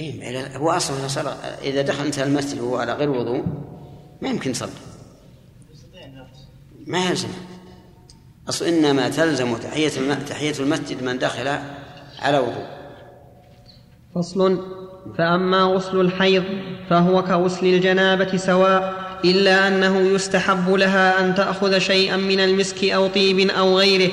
إيه هو أصلا صار إذا دخل المسجد وهو على غير وضوء ما يمكن يصلي. ما يلزم أصل إنما تلزم تحية تحية المسجد من دخل على وضوء. فصل. فأما غسل الحيض فهو كغسل الجنابة سواء إلا أنه يستحب لها أن تأخذ شيئا من المسك أو طيب أو غيره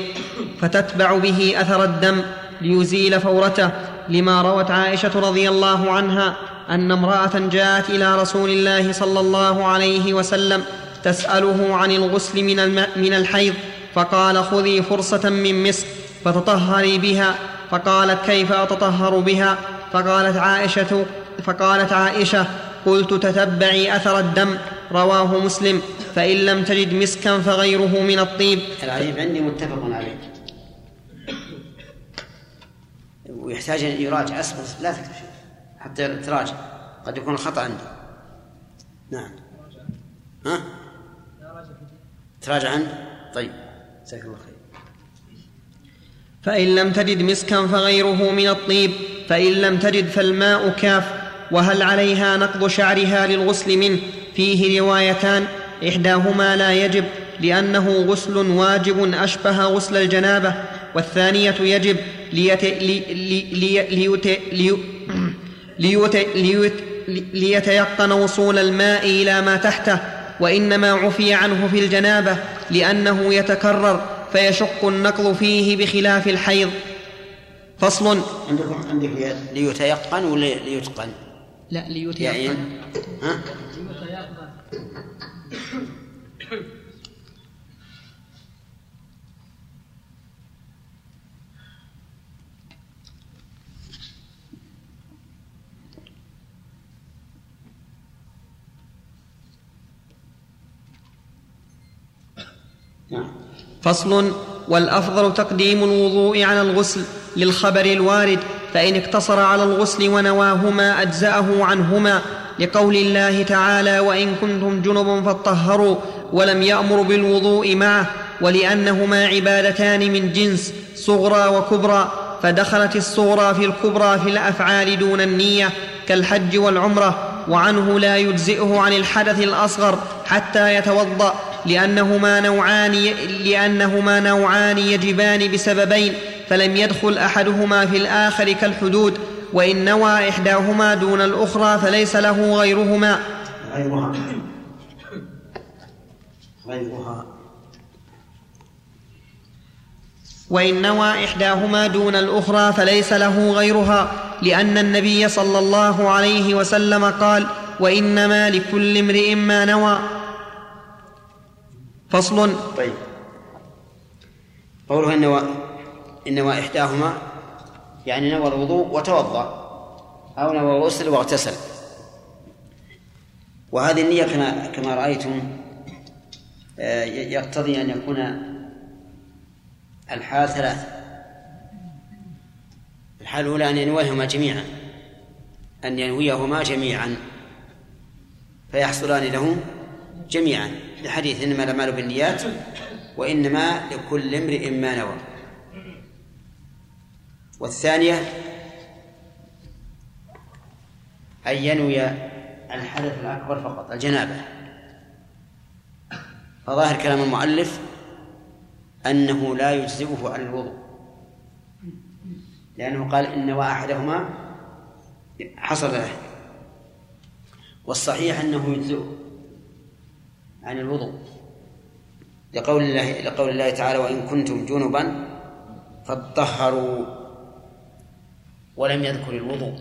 فتتبع به أثر الدم ليزيل فورته. لما روت عائشة رضي الله عنها أن امرأة جاءت إلى رسول الله صلى الله عليه وسلم تسأله عن الغسل من, من الحيض فقال خذي فرصة من مسك فتطهري بها. فقالت كيف أتطهر بها؟ فقالت عائشة فقالت عائشة قلت تتبعي أثر الدم رواه مسلم. فإن لم تجد مسكا فغيره من الطيب. العجيب عندي متفق عليه ويحتاج أن يراجع. أصبر لا تكتب حتى تراجع. قد يكون الخطأ عندي. نعم. ها؟ تراجع عنه طيب. جزاك الله خير. فإن لم تجد مسكا فغيره من الطيب فإن لم تجد فالماء كاف. وهل عليها نقض شعرها للغسل منه؟ فيه روايتان. إحداهما لا يجب لأنه غسل واجب أشبه غسل الجنابة. والثانية يجب ليت ليت ليت ليت ليتيقن وصول الماء إلى ما تحته وإنما عفي عنه في الجنابة لأنه يتكرر فيشق النقض فيه بخلاف الحيض. فصل. عندكم عندك ليتيقن ولا ليتقن؟ لا ليتيقن. يعني ها؟ نعم. فصل والأفضل تقديم الوضوء على الغسل للخبر الوارد فإن اقتصر على الغسل ونواهما أجزأه عنهما لقول الله تعالى وإن كنتم جنبا فاطهروا ولم يأمر بالوضوء معه ولأنهما عبادتان من جنس صغرى وكبرى فدخلت الصغرى في الكبرى في الأفعال دون النية كالحج والعمرة وعنه لا يجزئه عن الحدث الأصغر حتى يتوضأ لأنهما نوعان لأنهما نوعان يجبان بسببين فلم يدخل أحدهما في الآخر كالحدود وإن نوى إحداهما دون الأخرى فليس له غيرهما. غيرها. غيرها. وإن نوى إحداهما دون الأخرى فليس له غيرها لأن النبي صلى الله عليه وسلم قال وإنما لكل امرئ ما نوى. فصل. طيب. قوله إن نوى إن نوى إحداهما يعني نوى الوضوء وتوضأ أو نوى الغسل واغتسل. وهذه النية كما كما رأيتم آه، يقتضي أن يكون الحال ثلاث الحال الأولى أن ينويهما جميعا أن ينويهما جميعا فيحصلان له جميعا. لحديث إنما الأعمال بالنيات وإنما لكل امرئ ما نوى. والثانية أن ينوي الحدث الأكبر فقط الجنابة. فظاهر كلام المؤلف أنه لا يجزئه عن الوضوء. لأنه قال إن نوى أحدهما حصل له. والصحيح أنه يجزئه. عن الوضوء. لقول الله لقول الله تعالى وإن كنتم جنبا فاطهروا ولم يذكر الوضوء.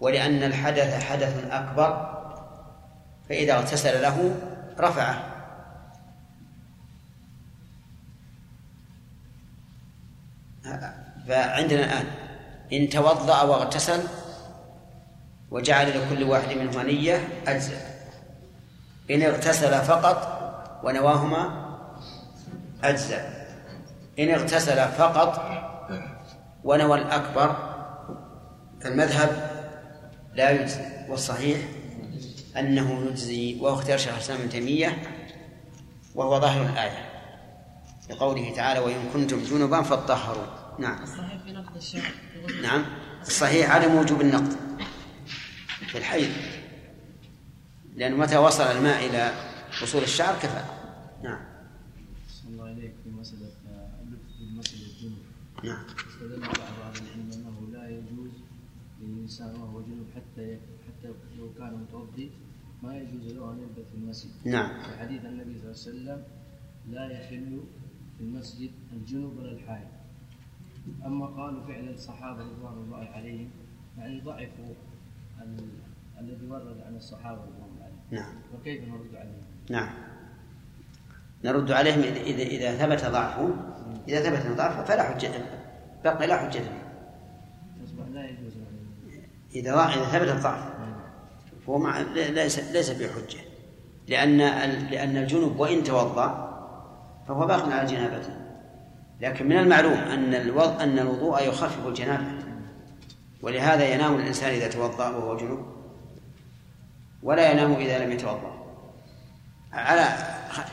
ولأن الحدث حدث أكبر فإذا اغتسل له رفعه. فعندنا الآن إن توضأ واغتسل وجعل لكل واحد منهما نية أجزأ. إن اغتسل فقط ونواهما أجزأ إن اغتسل فقط ونوى الأكبر فالمذهب لا يجزي والصحيح أنه يجزي وهو اختيار شيخ الإسلام ابن تيمية وهو ظاهر الآية لقوله تعالى وإن كنتم جنبا فاطهروا نعم. الصحيح في نقض الشعر نعم. الصحيح عدم وجوب النقد. في الحيض. لأن متى وصل الماء إلى وصول الشعر كفى. نعم. الله إليك في مسألة في مسألة الجنوب نعم. استدل بعض العلم أنه لا يجوز للإنسان وهو جنوب حتى حتى لو كان متوضي ما يجوز له أن يلبس في المسجد. نعم. في حديث النبي صلى الله عليه وسلم لا يحل في المسجد الجنوب ولا الحائض. أما قالوا فعل الصحابة رضوان الله عليهم يعني ضعفوا الذي ورد عن الصحابة رضوان الله عليهم نعم. وكيف نرد عليهم؟ نعم. نرد عليهم إذا إذا ثبت ضعفه إذا ثبت ضعفه فلا حجة بقي لا حجة يجوز إذا إذا ثبت الضعف فهو مع ليس ليس بحجة. لأن لأن الجنوب وإن توضأ فهو باق على جنابته. لكن من المعلوم أن الوضع أن الوضوء يخفف الجنابة. ولهذا ينام الإنسان إذا توضأ وهو جنوب. ولا ينام إذا لم يتوضأ. على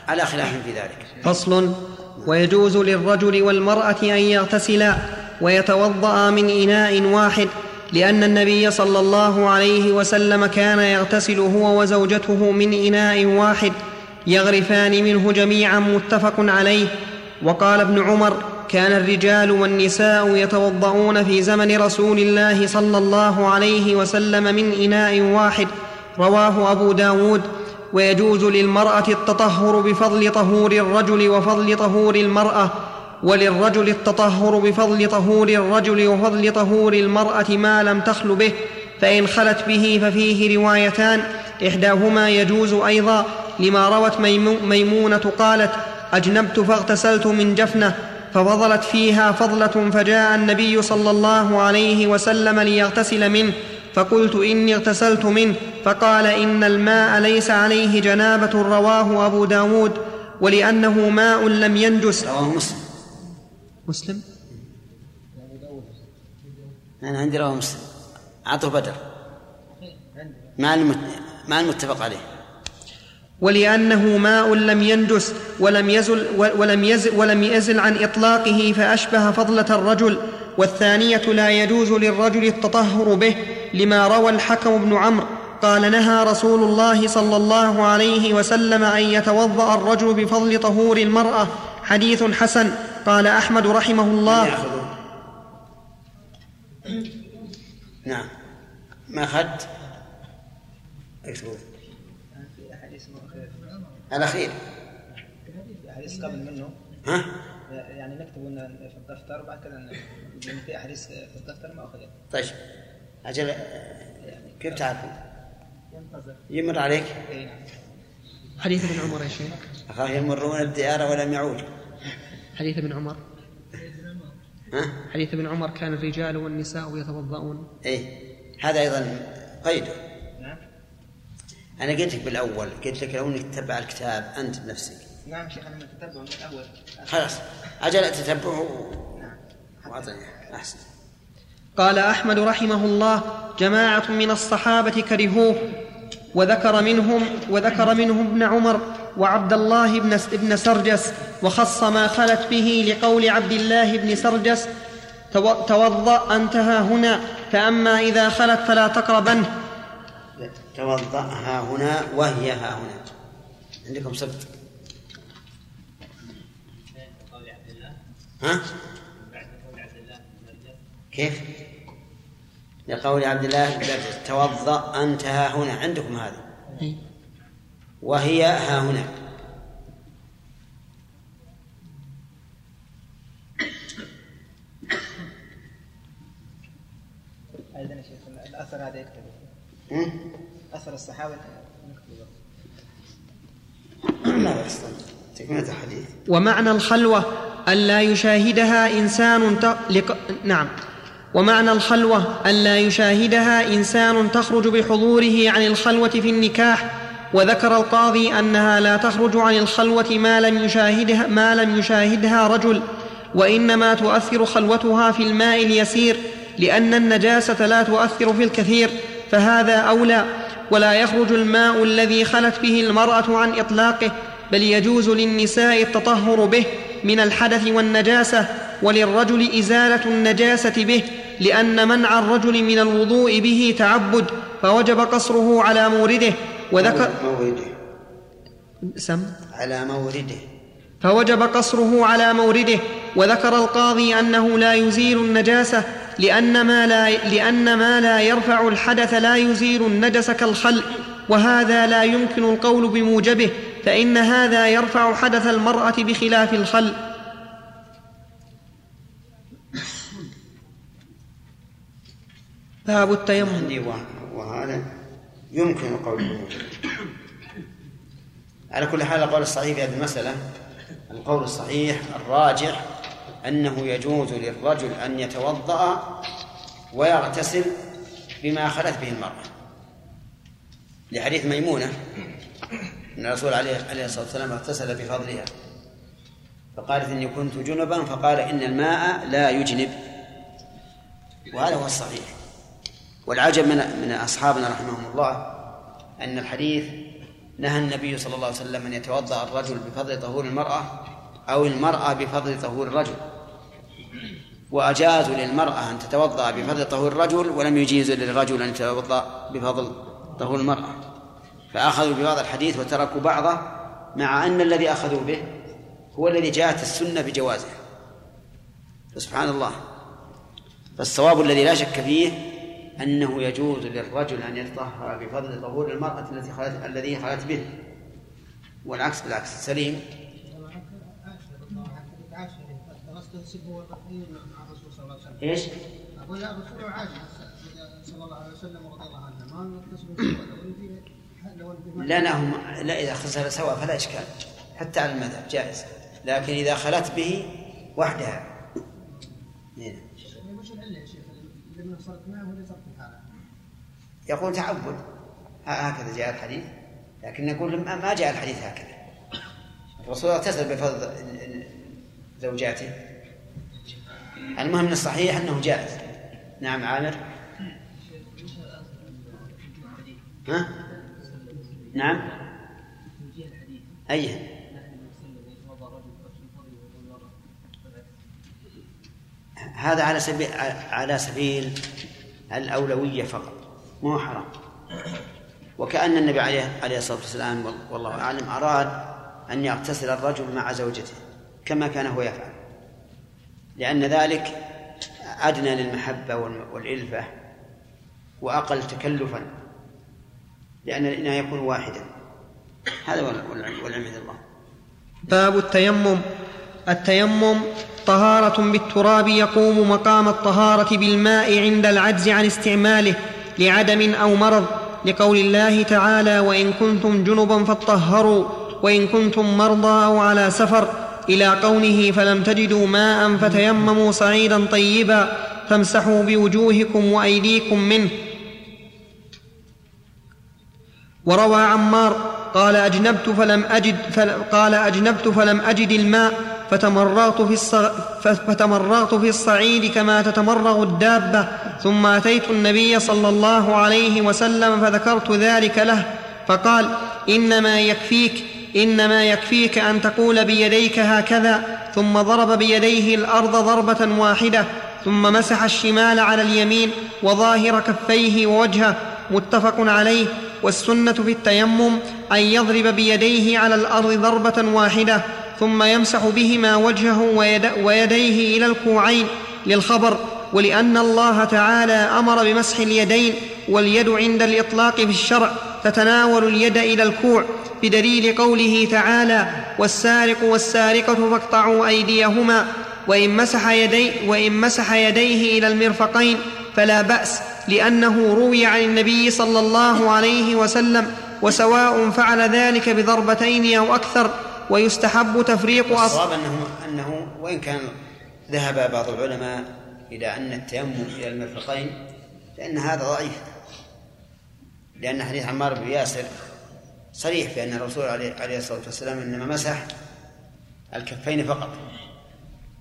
على خلاف في ذلك. فصل. ويجوز للرجل والمرأة أن يغتسلا ويتوضأ من إناء واحد لأن النبي صلى الله عليه وسلم كان يغتسل هو وزوجته من إناء واحد يغرفان منه جميعا متفق عليه. وقال ابن عمر كان الرجال والنساء يتوضؤون في زمن رسول الله صلى الله عليه وسلم من إناء واحد رواه أبو داود. ويجوز للمرأة التطهر بفضل طهور الرجل وفضل طهور المرأة وللرجل التطهر بفضل طهور الرجل وفضل طهور المرأة ما لم تخل به فإن خلت به ففيه روايتان. إحداهما يجوز أيضا لما روت ميمونة قالت أجنبت فاغتسلت من جفنة ففضلت فيها فضلة فجاء النبي صلى الله عليه وسلم ليغتسل منه. فقلت إني اغتسلت منه فقال إن الماء ليس عليه جنابة رواه أبو داود ولأنه ماء لم ينجس. رواه مسلم. مسلم؟ أنا عندي رواه مسلم. عطوا بدر. ما المتفق عليه. ولأنه ماء لم ينجس ولم يزل ولم يزل, ولم يزل عن إطلاقه فأشبه فضلة الرجل. والثانية لا يجوز للرجل التطهر به لما روى الحكم بن عمرو. قال نهى رسول الله صلى الله عليه وسلم أن يتوضأ الرجل بفضل طهور المرأة. حديث حسن. قال أحمد رحمه الله. نعم. ما أخذت اكتبوا. الأخير. حديث قبل منه. ها؟ يعني نكتب في الدفتر وبعد كذا في أحاديث في الدفتر ما أخذت طيب. أجل كيف تعرف؟ يمر عليك؟ اي نعم حديث ابن عمر يا شيخ. أخاف يمرون الديار ولم يعودوا حديث ابن عمر. ها؟ حديث ابن عمر كان الرجال والنساء يتوضؤون. اي هذا أيضا قيده أنا قلت لك بالأول قلت لك لو أنك تتبع الكتاب أنت بنفسك. نعم شيخ أنا متتبع من الأول. خلاص. أجل تتبعه وأعطني أحسن. قال أحمد رحمه الله جماعة من الصحابة كرهوه وذكر منهم وذكر منهم ابن عمر وعبد الله بن ابن سرجس وخص ما خلت به لقول عبد الله بن سرجس توضأ انتهى هنا فأما إذا خلت فلا تقربنه توضأ ها هنا وهي ها هنا. عندكم سبت؟ ها؟ كيف؟ لقول عبد الله توضأ أنت ها هنا عندكم هذا. وهي ها هنا. أيضا يا شيخ الأثر هذا يكتب. أثر الصحابة. لا تكملة الحديث ومعنى الخلوة ألا يشاهدها إنسان ت... لق... نعم. ومعنى الخلوة ألا يشاهدها إنسان تخرج بحضوره عن الخلوة في النكاح وذكر القاضي أنها لا تخرج عن الخلوة ما لم يشاهدها ما لم يشاهدها رجل وإنما تؤثر خلوتها في الماء اليسير لأن النجاسة لا تؤثر في الكثير فهذا أولى ولا يخرج الماء الذي خلت به المرأة عن إطلاقه بل يجوز للنساء التطهر به من الحدث والنجاسة وللرجل إزالة النجاسة به لأن منع الرجل من الوضوء به تعبد فوجب قصره على مورده وذكر مورده. سم؟ على مورده. فوجب قصره على مورده وذكر القاضي أنه لا يزيل النجاسة لأن ما لا, لأن ما لا يرفع الحدث لا يزيل النجس كالخل وهذا لا يمكن القول بموجبه فإن هذا يرفع حدث المرأة بخلاف الخل. باب التيمم. وهذا يمكن بموجبه على كل حال القول الصحيح في هذه المسألة القول الصحيح الراجح أنه يجوز للرجل أن يتوضأ ويغتسل بما خلت به المرأة. لحديث ميمونة. أن الرسول عليه عليه الصلاة والسلام اغتسل بفضلها. فقالت إني كنت جنبا فقال إن الماء لا يجنب. وهذا هو الصحيح. والعجب من من أصحابنا رحمهم الله أن الحديث نهى النبي صلى الله عليه وسلم أن يتوضأ الرجل بفضل طهور المرأة أو المرأة بفضل طهور الرجل. وأجازوا للمرأة أن تتوضأ بفضل طهور الرجل ولم يجيزوا للرجل أن يتوضأ بفضل طهور المرأة. فأخذوا ببعض الحديث وتركوا بعضه مع أن الذي أخذوا به هو الذي جاءت السنة بجوازه. فسبحان الله. فالصواب الذي لا شك فيه أنه يجوز للرجل أن يتطهر بفضل طهور المرأة التي خلت الذي خلت به. والعكس بالعكس سليم. إيش؟ أقول لا الرسول عائشه صلى الله عليه وسلم رضي الله عنها ما لا لا هم لا إذا اغتسل سوا فلا إشكال حتى على المذهب جائز. لكن إذا خلت به وحدها. صارت يقول تعبد. هكذا جاء الحديث. لكن نقول ما جاء الحديث هكذا. الرسول اغتسل بفضل زوجاته. المهم الصحيح أنه جائز. نعم عامر. ها؟ نعم. أي هذا على سبيل على سبيل الأولوية فقط. مو حرام. وكأن النبي عليه عليه الصلاة والسلام والله أعلم أراد أن يغتسل الرجل مع زوجته كما كان هو يفعل. لأن ذلك أدنى للمحبة والإلفة وأقل تكلفا. لأن الإناء يكون واحدا. هذا والعلم الله. باب التيمم. التيمم طهارة بالتراب يقوم مقام الطهارة بالماء عند العجز عن استعماله لعدم أو مرض. لقول الله تعالى وإن كنتم جنبا فاطهروا وإن كنتم مرضى أو على سفر. إلى قوله فلم تجدوا ماء فتيمموا صعيدا طيبا فامسحوا بوجوهكم وأيديكم منه. وروى عمار قال أجنبت فلم أجد فل قال أجنبت فلم أجد الماء فتمرغت في. فتمرغت في الصعيد كما تتمرغ الدابة ثم أتيت النبي صلى الله عليه وسلم فذكرت ذلك له فقال إنما يكفيك إنما يكفيك أن تقول بيديك هكذا ثم ضرب بيديه الأرض ضربة واحدة ثم مسح الشمال على اليمين وظاهر كفيه ووجهه متفق عليه والسنة في التيمم أن يضرب بيديه على الأرض ضربة واحدة ثم يمسح بهما وجهه ويد ويديه إلى الكوعين للخبر ولأن الله تعالى أمر بمسح اليدين واليد عند الإطلاق في الشرع تتناول اليد إلى الكوع بدليل قوله تعالى والسارق والسارقة فاقطعوا أيديهما وإن مسح, يدي وإن مسح يديه إلى المرفقين فلا بأس لأنه روي عن النبي صلى الله عليه وسلم وسواء فعل ذلك بضربتين أو أكثر ويستحب تفريق الصواب أنه أنه وإن كان ذهب بعض العلماء إلى أن التيمم إلى المرفقين فإن هذا ضعيف. لأن حديث عمار بن ياسر صريح بأن الرسول عليه الصلاة والسلام إنما مسح الكفين فقط.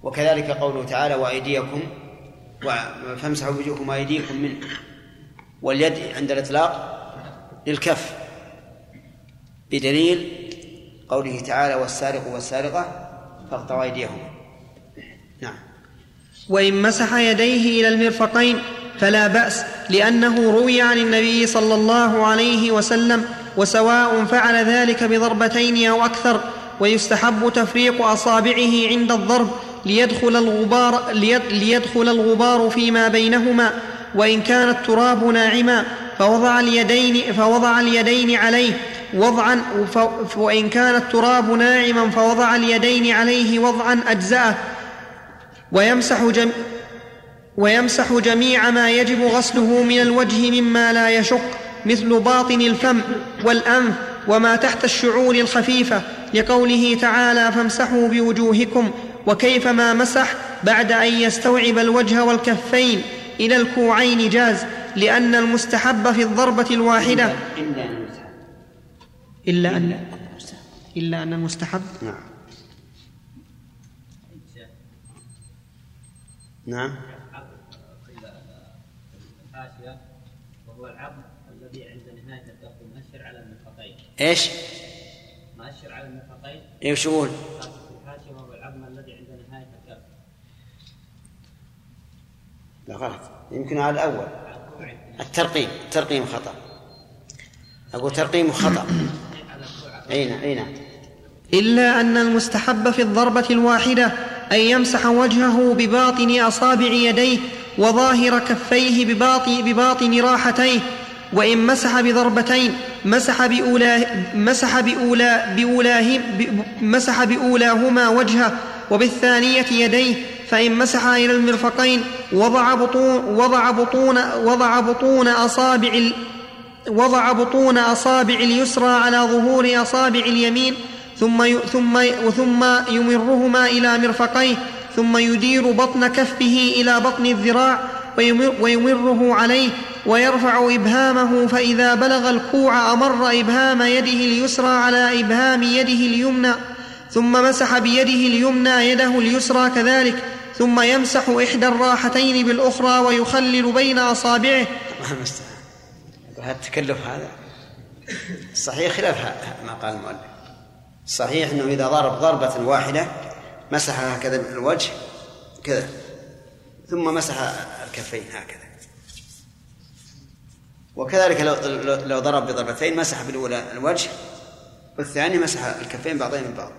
وكذلك قوله تعالى وأيديكم فامسحوا وجوهكم وأيديكم منه واليد عند الإطلاق للكف بدليل قوله تعالى والسارق والسارقة فاقطعوا أيديهما نعم. وإن مسح يديه إلى المرفقين فلا بأس لأنه روي عن النبي صلى الله عليه وسلم وسواء فعل ذلك بضربتين أو أكثر ويستحب تفريق أصابعه عند الضرب ليدخل الغبار, ليدخل الغبار فيما بينهما وإن كان التراب ناعما فوضع اليدين, فوضع اليدين عليه وضعا وإن كان التراب ناعما فوضع اليدين عليه وضعا أجزأه. ويمسح, جم ويمسح جميع ما يجب غسله من الوجه مما لا يشق مثل باطن الفم والأنف وما تحت الشعور الخفيفة لقوله تعالى فامسحوا بوجوهكم وكيفما مسح بعد أن يستوعب الوجه والكفين إلى الكوعين جاز لأن المستحب في الضربة الواحدة. إلا أن إلا أن المستحب. نعم. نعم. الحاشية وهو العظم الذي عند نهاية الكف مؤشر على المرفقين إيش؟ مؤشر على المرفقين إيش يقول؟ الحاشية وهو العظم الذي عند نهاية الكف لا غلط. يمكن على الأول. الترقيم. الترقيم خطأ. أقول ترقيم خطأ. أي نعم أي نعم. إلا أن المستحب في الضربة الواحدة أن يمسح وجهه بباطن أصابع يديه وظاهر كفيه بباطن, بباطن راحتيه وإن مسح بضربتين مسح بأولى مسح بأولى بأولاه مسح بأولاهما وجهه وبالثانية يديه فإن مسح إلى المرفقين وضع بطون وضع بطون وضع بطون أصابع وضع بطون أصابع اليسرى على ظهور أصابع اليمين ثم ثم ثم يمرهما إلى مرفقيه ثم يدير بطن كفه إلى بطن الذراع ويمر ويمره عليه ويرفع إبهامه فإذا بلغ الكوع أمر إبهام يده اليسرى على إبهام يده اليمنى ثم مسح بيده اليمنى يده اليسرى كذلك. ثم يمسح إحدى الراحتين بالأخرى ويخلل بين أصابعه. هذا التكلف هذا صحيح خلاف ما قال المؤلف. صحيح أنه إذا ضرب ضربة واحدة مسح هكذا الوجه كذا ثم مسح الكفين هكذا. وكذلك لو لو ضرب بضربتين مسح بالأولى الوجه والثاني مسح الكفين بعضين من بعض.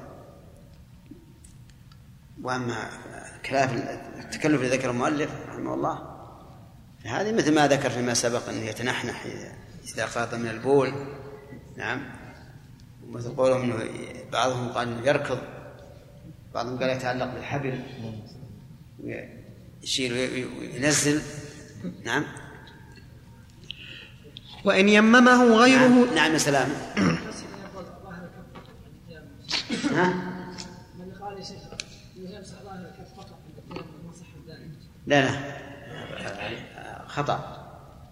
وأما خلاف التكلف اللي ذكر المؤلف رحمه الله. هذه مثل ما ذكر فيما سبق أنه يتنحنح إذا قاط من البول. نعم. مثل قولهم أنه بعضهم قال يركض. بعضهم قال يتعلق بالحبل. يشيل وينزل. نعم. وإن يممه غيره نعم, نعم سلام. ها؟ لا لا. خطأ.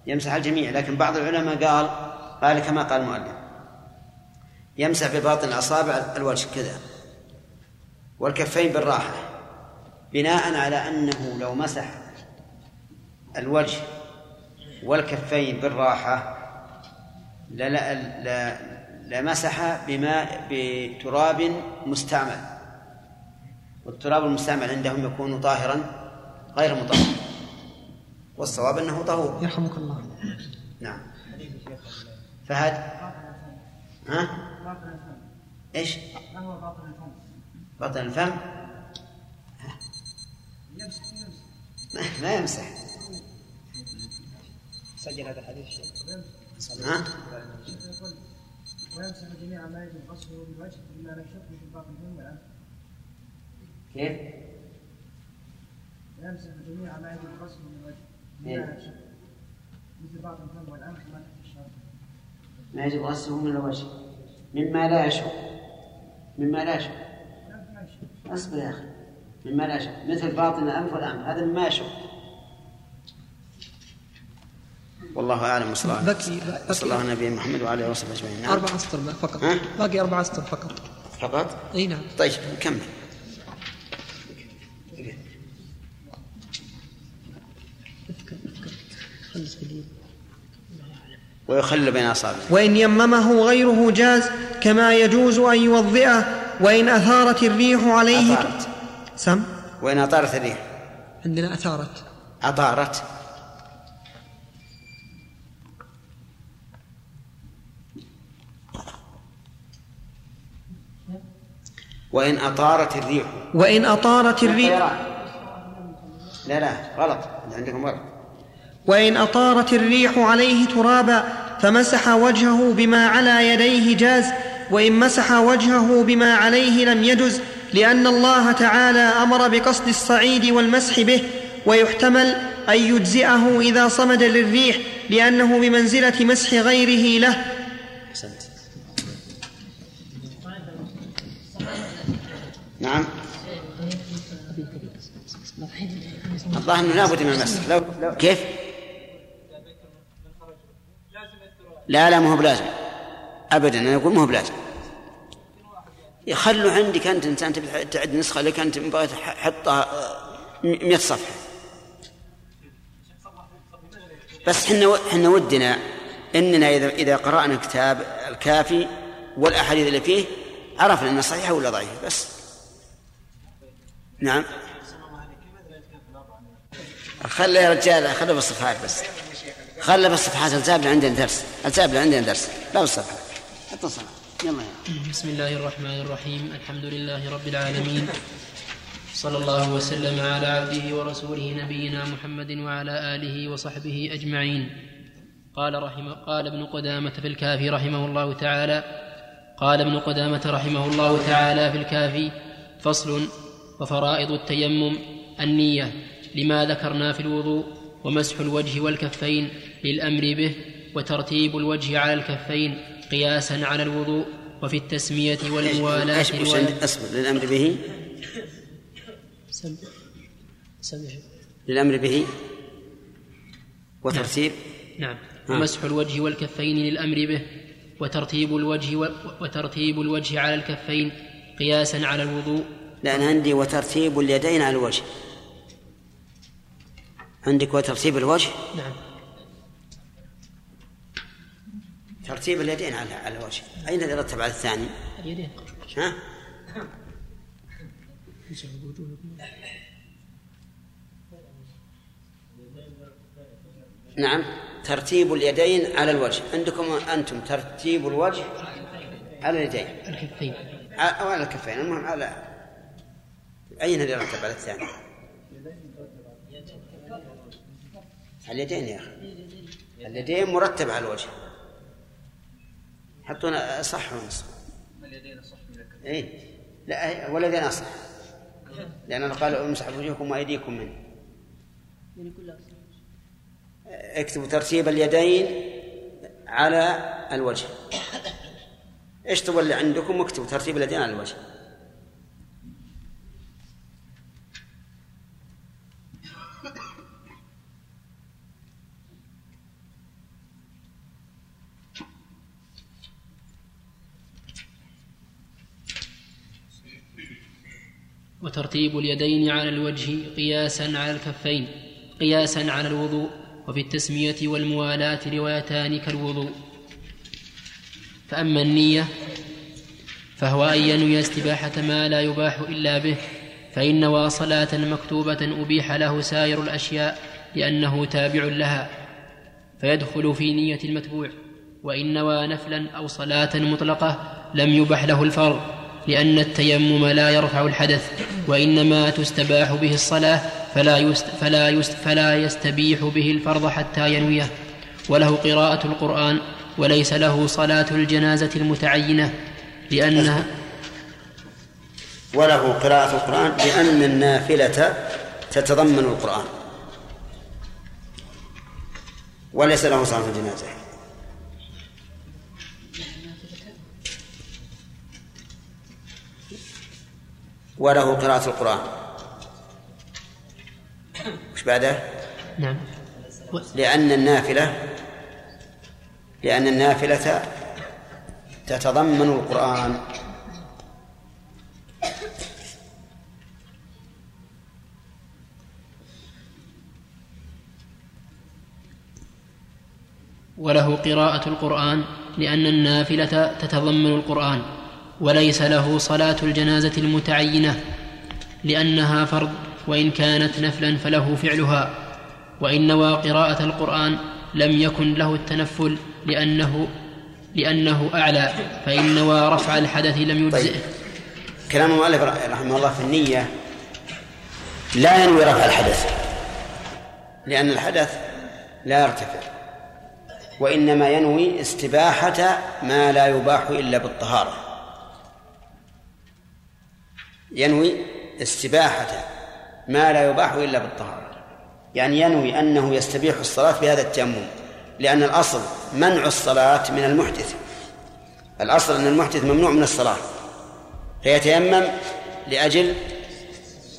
يمسح الجميع لكن بعض العلماء قال قال كما قال المؤلف يمسح بباطن الأصابع الوجه كذا والكفين بالراحة بناء على أنه لو مسح الوجه والكفين بالراحة لمسح بماء بتراب مستعمل. والتراب المستعمل عندهم يكون طاهرا غير مطهر. والصواب أنه طهور. يرحمك الله. نعم. فهد؟ ها؟ إيش؟ باطن الفم. باطن الفم ما يمسح. سجل هذا الحديث ها؟ ويمسح جميع ما يجب غسله بالوجه الا لا يشق في باطن الفم كيف؟ ويمسح جميع ما يجب غسله إيه. الا لا يشق مثل باطن الفم والانف وما تحت الشرط. ما يجب غسله من الوجه. مما لا يشق مما لا يشق ما اصبر يا أخي. مما لا يشق مثل باطن الأنف والأنف. هذا مما يشق والله أعلم. وصلى الله بكي صلى الله على نبينا محمد وعلى آله وصحبه أجمعين. نعم. أربع أسطر فقط. ها؟ باقي أربع أسطر فقط. فقط؟ أي نعم. طيب كمل خلص قليل ويخل بين اصابعه وإن يممه غيره جاز كما يجوز أن يوضئه وإن أثارت الريح عليه أثارت. سم؟ وإن أطارت الريح. عندنا أثارت. أطارت وإن أطارت الريح. وإن أطارت الريح. لا لا غلط. عندكم غلط وإن أطارت الريح عليه ترابا فمسح وجهه بما على يديه جاز وإن مسح وجهه بما عليه لم يجز لأن الله تعالى أمر بقصد الصعيد والمسح به ويحتمل أن يجزئه إذا صمد للريح لأنه بمنزلة مسح غيره له. أحسنت. نعم. الظاهر إنه لابد من المسح. لو لو كيف؟ لا لا ما هو بلازم. ابدا أنا أقول ما هو بلازم. خلوا عندك أنت إنسان تعد نسخة لك أنت بغيت حطها 100 صفحة. بس إحنا إحنا ودنا إننا إذا إذا قرأنا كتاب الكافي والأحاديث اللي فيه عرفنا انها صحيحه ولا ضعيفه بس. نعم. خلي يا رجال خلي بالصفحات بس. خلي بالصفحات الزابلة عندنا درس. الزابلة عندنا درس. لا حط الصفحات يلا يا. بسم الله الرحمن الرحيم. الحمد لله رب العالمين. صلى الله وسلم على عبده ورسوله نبينا محمد وعلى آله وصحبه أجمعين. قال رحمه قال ابن قدامة في الكافي رحمه الله تعالى. قال ابن قدامة رحمه الله تعالى في الكافي فصل وفرائض التيمم النية لما ذكرنا في الوضوء. ومسح الوجه والكفين للأمر به وترتيب الوجه على الكفين قياسا على الوضوء وفي التسمية والموالاة إيش أصبر للأمر به؟ للأمر به؟ وترتيب؟ نعم. نعم. ومسح الوجه والكفين للأمر به وترتيب الوجه و... وترتيب الوجه على الكفين قياسا على الوضوء. لا أنا عندي وترتيب اليدين على الوجه. عندك وترتيب الوجه؟ نعم. ترتيب اليدين على على الوجه أين يرتب على الثاني؟ اليدين. ها؟ نعم. ترتيب اليدين على الوجه. عندكم أنتم ترتيب الوجه على اليدين. الكفين. أو على الكفين. المهم على أين اللي يرتب على الثاني؟ على اليدين يا أخي. اليدين مرتب على الوجه. حطونا صح ونص. اليدين صح من اي لا والذين أصح. لأنه قال امسحوا وجوهكم وأيديكم منه اكتبوا ترتيب اليدين على الوجه. اشطبوا اللي عندكم؟ واكتبوا ترتيب اليدين على الوجه. وترتيب اليدين على الوجه قياسا على الكفين قياسا على الوضوء وفي التسمية والموالاة روايتان كالوضوء. فأما النية فهو أن ينوي استباحة ما لا يباح إلا به فإن نوى صلاة مكتوبة أبيح له سائر الأشياء لأنه تابع لها فيدخل في نية المتبوع وإن نوى نفلا أو صلاة مطلقة لم يبح له الفرض. لأن التيمم لا يرفع الحدث وإنما تستباح به الصلاة فلا يست فلا يست فلا يستبيح به الفرض حتى ينويه. وله قراءة القرآن وليس له صلاة الجنازة المتعينة لأنها وله قراءة القرآن لأن النافلة تتضمن القرآن. وليس له صلاة الجنازة. وله قراءة القرآن. وش بعده؟ نعم. لأن النافلة لأن النافلة تتضمن القرآن. وله قراءة القرآن لأن النافلة تتضمن القرآن. وليس له صلاة الجنازة المتعينة لأنها فرض وإن كانت نفلا فله فعلها وإن نوى قراءة القرآن لم يكن له التنفل لأنه لأنه أعلى فإن نوى رفع الحدث لم يجزئه طيب. كلام المؤلف رحمه الله في النية لا ينوي رفع الحدث لأن الحدث لا يرتفع وإنما ينوي استباحة ما لا يباح إلا بالطهارة ينوي استباحة ما لا يباح إلا بالطهارة. يعني ينوي أنه يستبيح الصلاة بهذا التيمم لأن الأصل منع الصلاة من المحدث. الأصل أن المحدث ممنوع من الصلاة. فيتيمم لأجل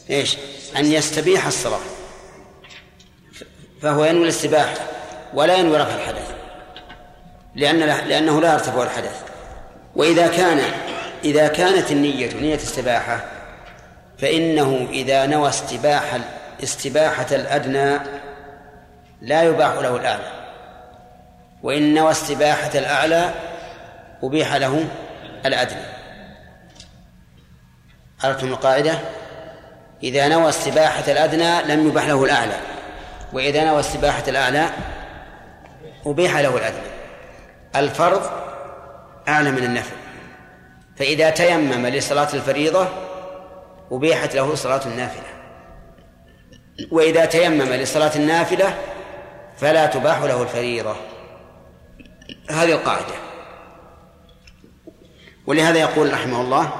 إيش؟ أن يستبيح الصلاة. فهو ينوي الاستباحة ولا ينوي رفع الحدث لأن لأنه لا يرتفع الحدث. وإذا كان إذا كانت النية نية استباحة فإنه إذا نوى استباحة استباحة الأدنى لا يباح له الأعلى. وإن نوى استباحة الأعلى أبيح له الأدنى. عرفتم القاعدة؟ إذا نوى استباحة الأدنى لم يباح له الأعلى. وإذا نوى استباحة الأعلى أبيح له الأدنى. الفرض أعلى من النفل فإذا تيمم لصلاة الفريضة أبيحت له صلاة النافلة. وإذا تيمم لصلاة النافلة فلا تباح له الفريضة. هذه القاعدة. ولهذا يقول رحمه الله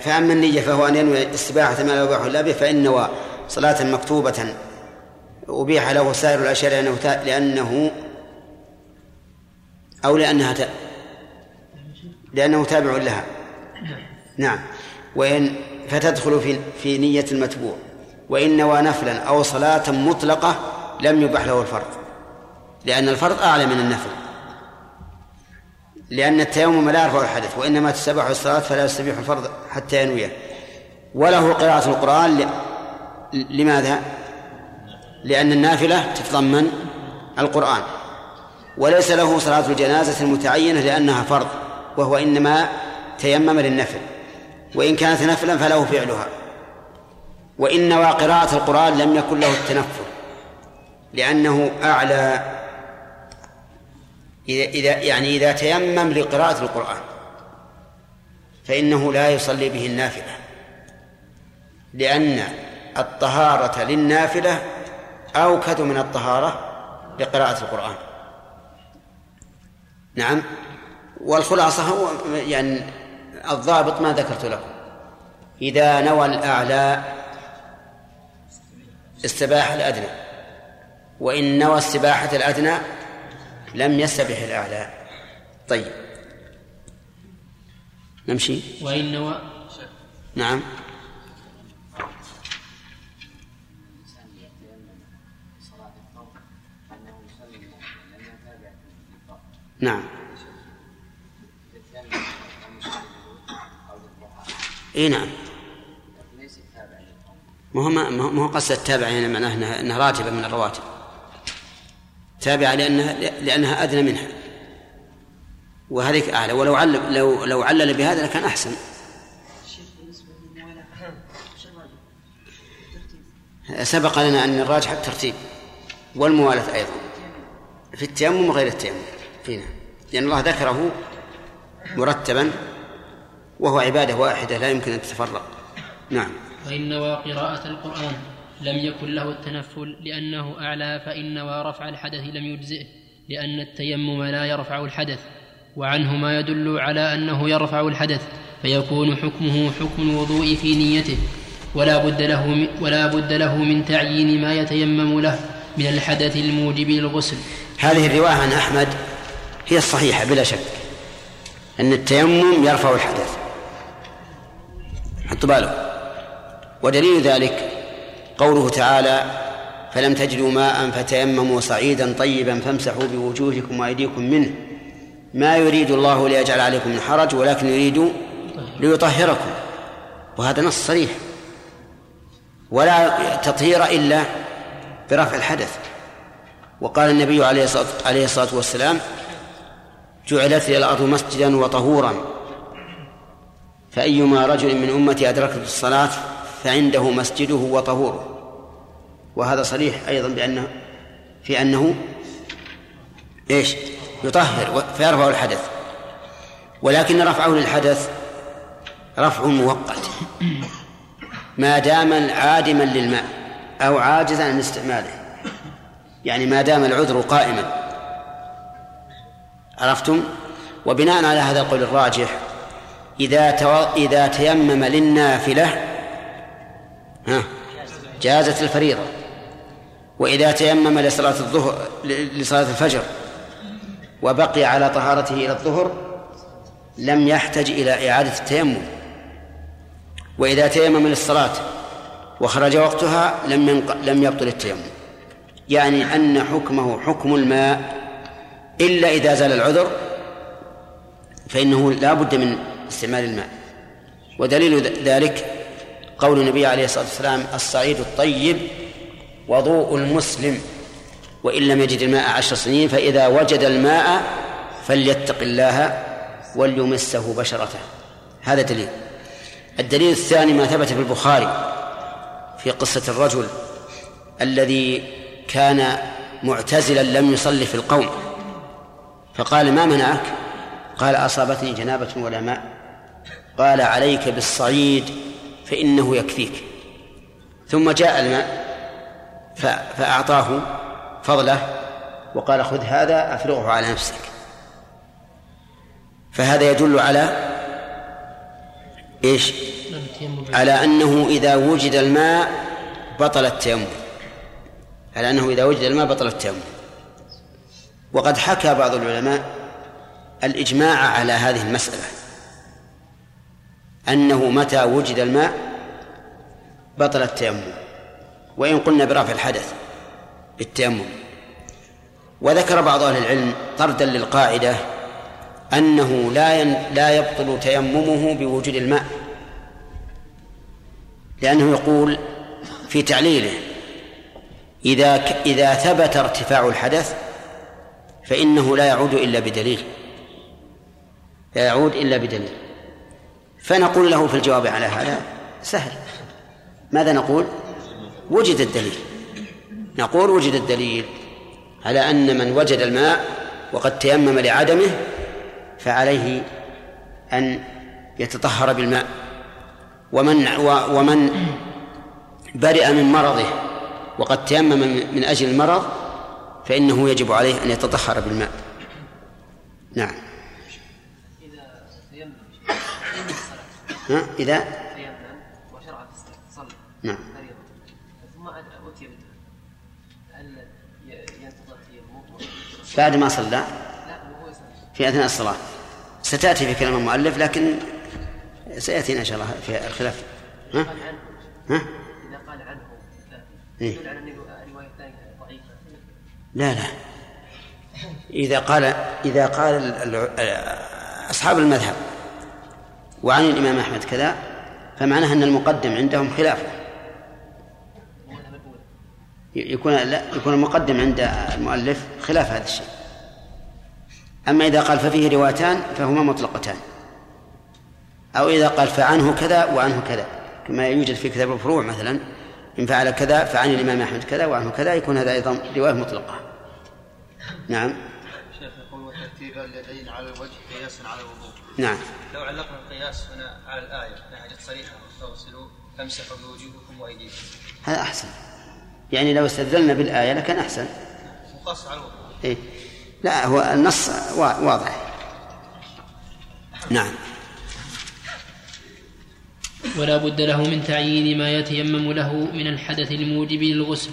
فأما النية فهو أن ينوي استباحة ما لا يباح إلا به فإن نوى صلاة مكتوبة أبيح له سائر الأشياء لأنه لأنه أو لأنها لأنه تابع لها. نعم. وإن فتدخل في في نية المتبوع. وإن نوى نفلا أو صلاة مطلقة لم يبح له الفرض. لأن الفرض أعلى من النفل. لأن التيمم لا يرفع الحدث وإنما تستبح الصلاة فلا يستبيح الفرض حتى ينويه. وله قراءة القرآن لماذا؟ لأن النافلة تتضمن القرآن. وليس له صلاة الجنازة المتعينة لأنها فرض وهو إنما تيمم للنفل. وإن كانت نفلا فله فعلها. وإن نوى قراءة القرآن لم يكن له التنفل لأنه أعلى إذا إذا يعني إذا تيمم لقراءة القرآن فإنه لا يصلي به النافلة. لأن الطهارة للنافلة أوكد من الطهارة لقراءة القرآن. نعم. والخلاصة هو يعني الضابط ما ذكرت لكم. إذا نوى الأعلى استباح الأدنى وإن نوى استباحة الأدنى لم يستبح الأعلى. طيب. نمشي؟ وإن نوى نعم. نعم. إي نعم. ما هو ما هو قصة التابع هنا يعني معناه انها إنها راتبة من الرواتب. تابعة لانها لأنها أدنى منها. وهذيك أعلى. ولو علل لو لو علل بهذا لكان أحسن. سبق لنا أن الراجح الترتيب والموالاة أيضا. في التيمم وغير التيمم. فينا لأن الله ذكره مرتبا. وهو عبادة واحدة لا يمكن أن تتفرق. نعم. وإن نوى قراءة القرآن لم يكن له التنفل لأنه أعلى فإن نوى رفع الحدث لم يجزئه لأن التيمم لا يرفع الحدث وعنه ما يدل على أنه يرفع الحدث فيكون حكمه حكم الوضوء في نيته ولا بد له ولا بد له من تعيين ما يتيمم له من الحدث الموجب للغسل. هذه الرواية عن أحمد هي الصحيحة بلا شك أن التيمم يرفع الحدث. حطوا باله. ودليل ذلك قوله تعالى فلم تجدوا ماء فتيمموا صعيدا طيبا فامسحوا بوجوهكم وأيديكم منه. ما يريد الله ليجعل عليكم من حرج ولكن يريد ليطهركم. وهذا نص صريح. ولا تطهير إلا برفع الحدث. وقال النبي عليه الصلاه والسلام جعلت لي الأرض مسجدا وطهورا. فأيما رجل من أمتي أدركت الصلاة فعنده مسجده وطهوره. وهذا صريح أيضا بأنه في أنه إيش؟ يطهر فيرفع الحدث. ولكن رفعه للحدث رفع مؤقت. ما دام عادما للماء أو عاجزا عن استعماله. يعني ما دام العذر قائما. عرفتم؟ وبناء على هذا القول الراجح إذا تو... إذا تيمم للنافلة ها جازت الفريضة. وإذا تيمم لصلاة الظهر لصلاة الفجر وبقي على طهارته إلى الظهر لم يحتج إلى إعادة التيمم. وإذا تيمم للصلاة وخرج وقتها لم ينق... لم يبطل التيمم. يعني أن حكمه حكم الماء إلا إذا زال العذر فإنه لا بد من استعمال الماء. ودليل ذلك قول النبي عليه الصلاة والسلام الصعيد الطيب وضوء المسلم وإن لم يجد الماء عشر سنين فإذا وجد الماء فليتق الله وليمسه بشرته. هذا دليل. الدليل الثاني ما ثبت في البخاري في قصة الرجل الذي كان معتزلا لم يصلي في القوم فقال ما منعك؟ قال أصابتني جنابة ولا ماء. قال عليك بالصعيد فإنه يكفيك. ثم جاء الماء فأعطاه فضله وقال خذ هذا أفرغه على نفسك. فهذا يدل على إيش؟ على أنه إذا وجد الماء بطل التيمم. على أنه إذا وجد الماء بطل التيمم. وقد حكى بعض العلماء الإجماع على هذه المسألة. أنه متى وجد الماء بطل التيمم وإن قلنا برفع الحدث بالتيمم وذكر بعض أهل العلم طردا للقاعدة أنه لا لا يبطل تيممه بوجود الماء لأنه يقول في تعليله إذا إذا ثبت ارتفاع الحدث فإنه لا يعود إلا بدليل لا يعود إلا بدليل. فنقول له في الجواب على هذا سهل. ماذا نقول؟ وجد الدليل. نقول وجد الدليل على أن من وجد الماء وقد تيمم لعدمه فعليه أن يتطهر بالماء. ومن ومن برئ من مرضه وقد تيمم من أجل المرض فإنه يجب عليه أن يتطهر بالماء. نعم إذا تيمم ها؟ إذا؟ وشرع صلى نعم. ثم أتي هل ينتظر بعد ما صلى؟ في أثناء الصلاة. ستأتي في كلام المؤلف لكن سيأتينا إن شاء الله في الخلاف. ها؟ ها؟ إذا قال عنه إيه؟ لا لا. إذا قال إذا قال أصحاب المذهب وعن الإمام أحمد كذا فمعناه أن المقدم عندهم خلافة. يكون لا يكون المقدم عند المؤلف خلاف هذا الشيء. أما إذا قال ففيه روايتان فهما مطلقتان. أو إذا قال فعنه كذا وعنه كذا. كما يوجد في كتاب الفروع مثلا إن فعل كذا فعن الإمام أحمد كذا وعنه كذا يكون هذا أيضا رواية مطلقة. نعم. شيخ يقول وترتيب اليدين على الوجه قياسا على الوضوء. نعم. لو علقنا القياس هنا على الآية نهجت صريحة تغسلوا تمسحوا بوجوهكم وأيديكم. هذا أحسن. يعني لو استدلنا بالآية لكان أحسن. مقاس على الوضوء إيه. لا هو النص واضح. نعم. ولا بد له من تعيين ما يتيمم له من الحدث الموجب للغسل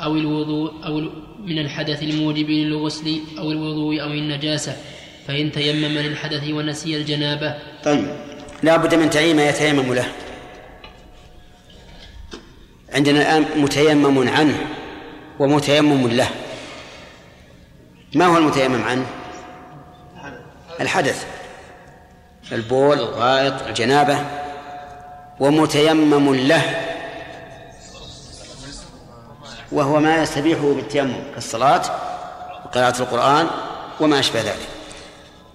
أو الوضوء أو من الحدث الموجب للغسل أو الوضوء أو النجاسة. فإن تيمم للحدث ونسي الجنابة. طيب. لا بد من تعيين ما يتيمم له. عندنا الآن متيمم عنه ومتيمم له. ما هو المتيمم عنه؟ الحدث. البول الغائط الجنابة. ومتيمم له. وهو ما يستبيحه بالتيمم كالصلاة وقراءة القرآن وما أشبه ذلك.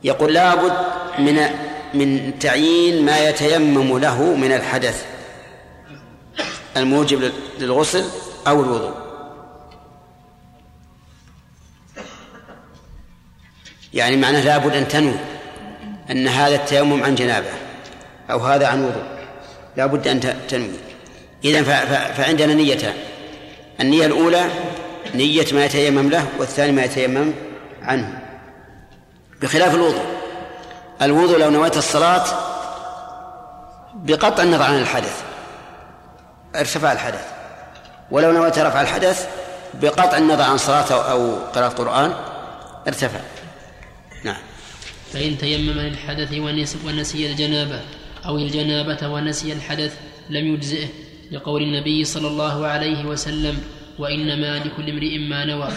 يقول لابد من من تعيين ما يتيمم له من الحدث الموجب للغسل أو الوضوء. يعني معناه لابد أن تنوي أن هذا التيمم عن جنابة أو هذا عن وضوء. لابد أن تنوي. إذا فعندنا نيتان النية الأولى نية ما يتيمم له والثاني ما يتيمم عنه. بخلاف الوضوء. الوضوء لو نويت الصلاة بقطع النظر عن الحدث ارتفع الحدث. ولو نويت رفع الحدث بقطع النظر عن صلاة أو قراءة قرآن ارتفع. نعم. فإن تيمم للحدث ونسي الجنابة أو الجنابة ونسي الحدث لم يجزئه لقول النبي صلى الله عليه وسلم وإنما لكل امرئ ما نوى.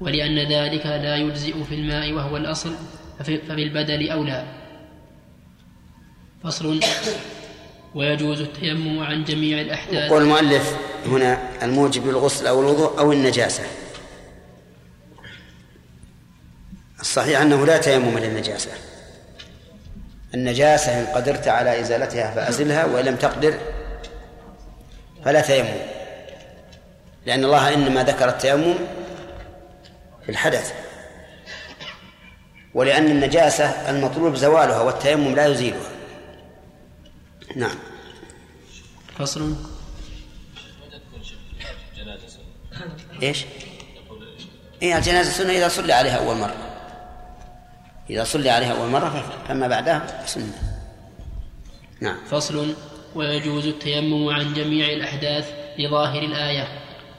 ولأن ذلك لا يجزئ في الماء وهو الأصل ففي البدل أولى. فصل. ويجوز التيمم عن جميع الأحداث. يقول المؤلف هنا الموجب للغسل أو الوضوء أو النجاسة. الصحيح أنه لا تيمم للنجاسة. النجاسة إن قدرت على إزالتها فأزلها وإن لم تقدر فلا تيمم. لأن الله إنما ذكر التيمم في الحدث. ولأن النجاسة المطلوب زوالها والتيمم لا يزيلها. نعم. فصل. إيش؟ اي الجنازة سنة إذا صلي عليها أول مرة. إذا صلي عليها أول مرة فما بعدها سنة. نعم. فصل. ويجوز التيمم عن جميع الأحداث لظاهر الآية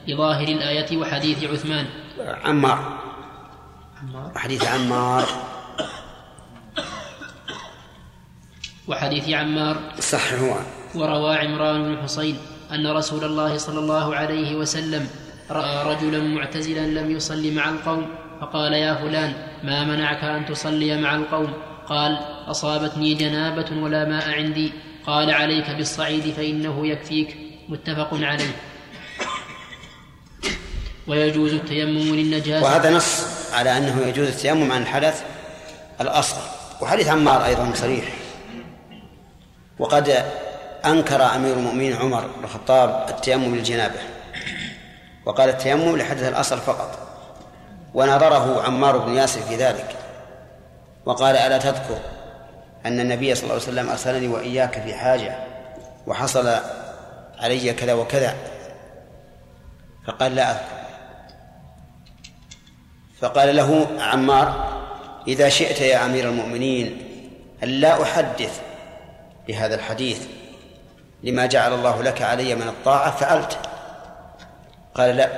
لظاهر الآية وحديث عثمان. عمار. وحديث عمار. وحديث عمار. صححوا وروى عمران بن حصين أن رسول الله صلى الله عليه وسلم رأى رجلا معتزلا لم يصلي مع القوم فقال يا فلان ما منعك أن تصلي مع القوم؟ قال أصابتني جنابة ولا ماء عندي. قال عليك بالصعيد فإنه يكفيك. متفق عليه. ويجوز التيمم للنجاسة. وهذا نص على أنه يجوز التيمم عن الحدث الأصغر وحديث عمار أيضا صريح. وقد أنكر أمير المؤمنين عمر بن الخطاب التيمم للجنابة وقال التيمم لحدث الأصل فقط. ونظره عمار بن ياسر في ذلك وقال ألا تذكر أن النبي صلى الله عليه وسلم أرسلني وإياك في حاجة وحصل علي كذا وكذا. فقال لا أذكر. فقال له عمار إذا شئت يا أمير المؤمنين أن لا أحدث بهذا الحديث لما جعل الله لك علي من الطاعة فعلت. قال لا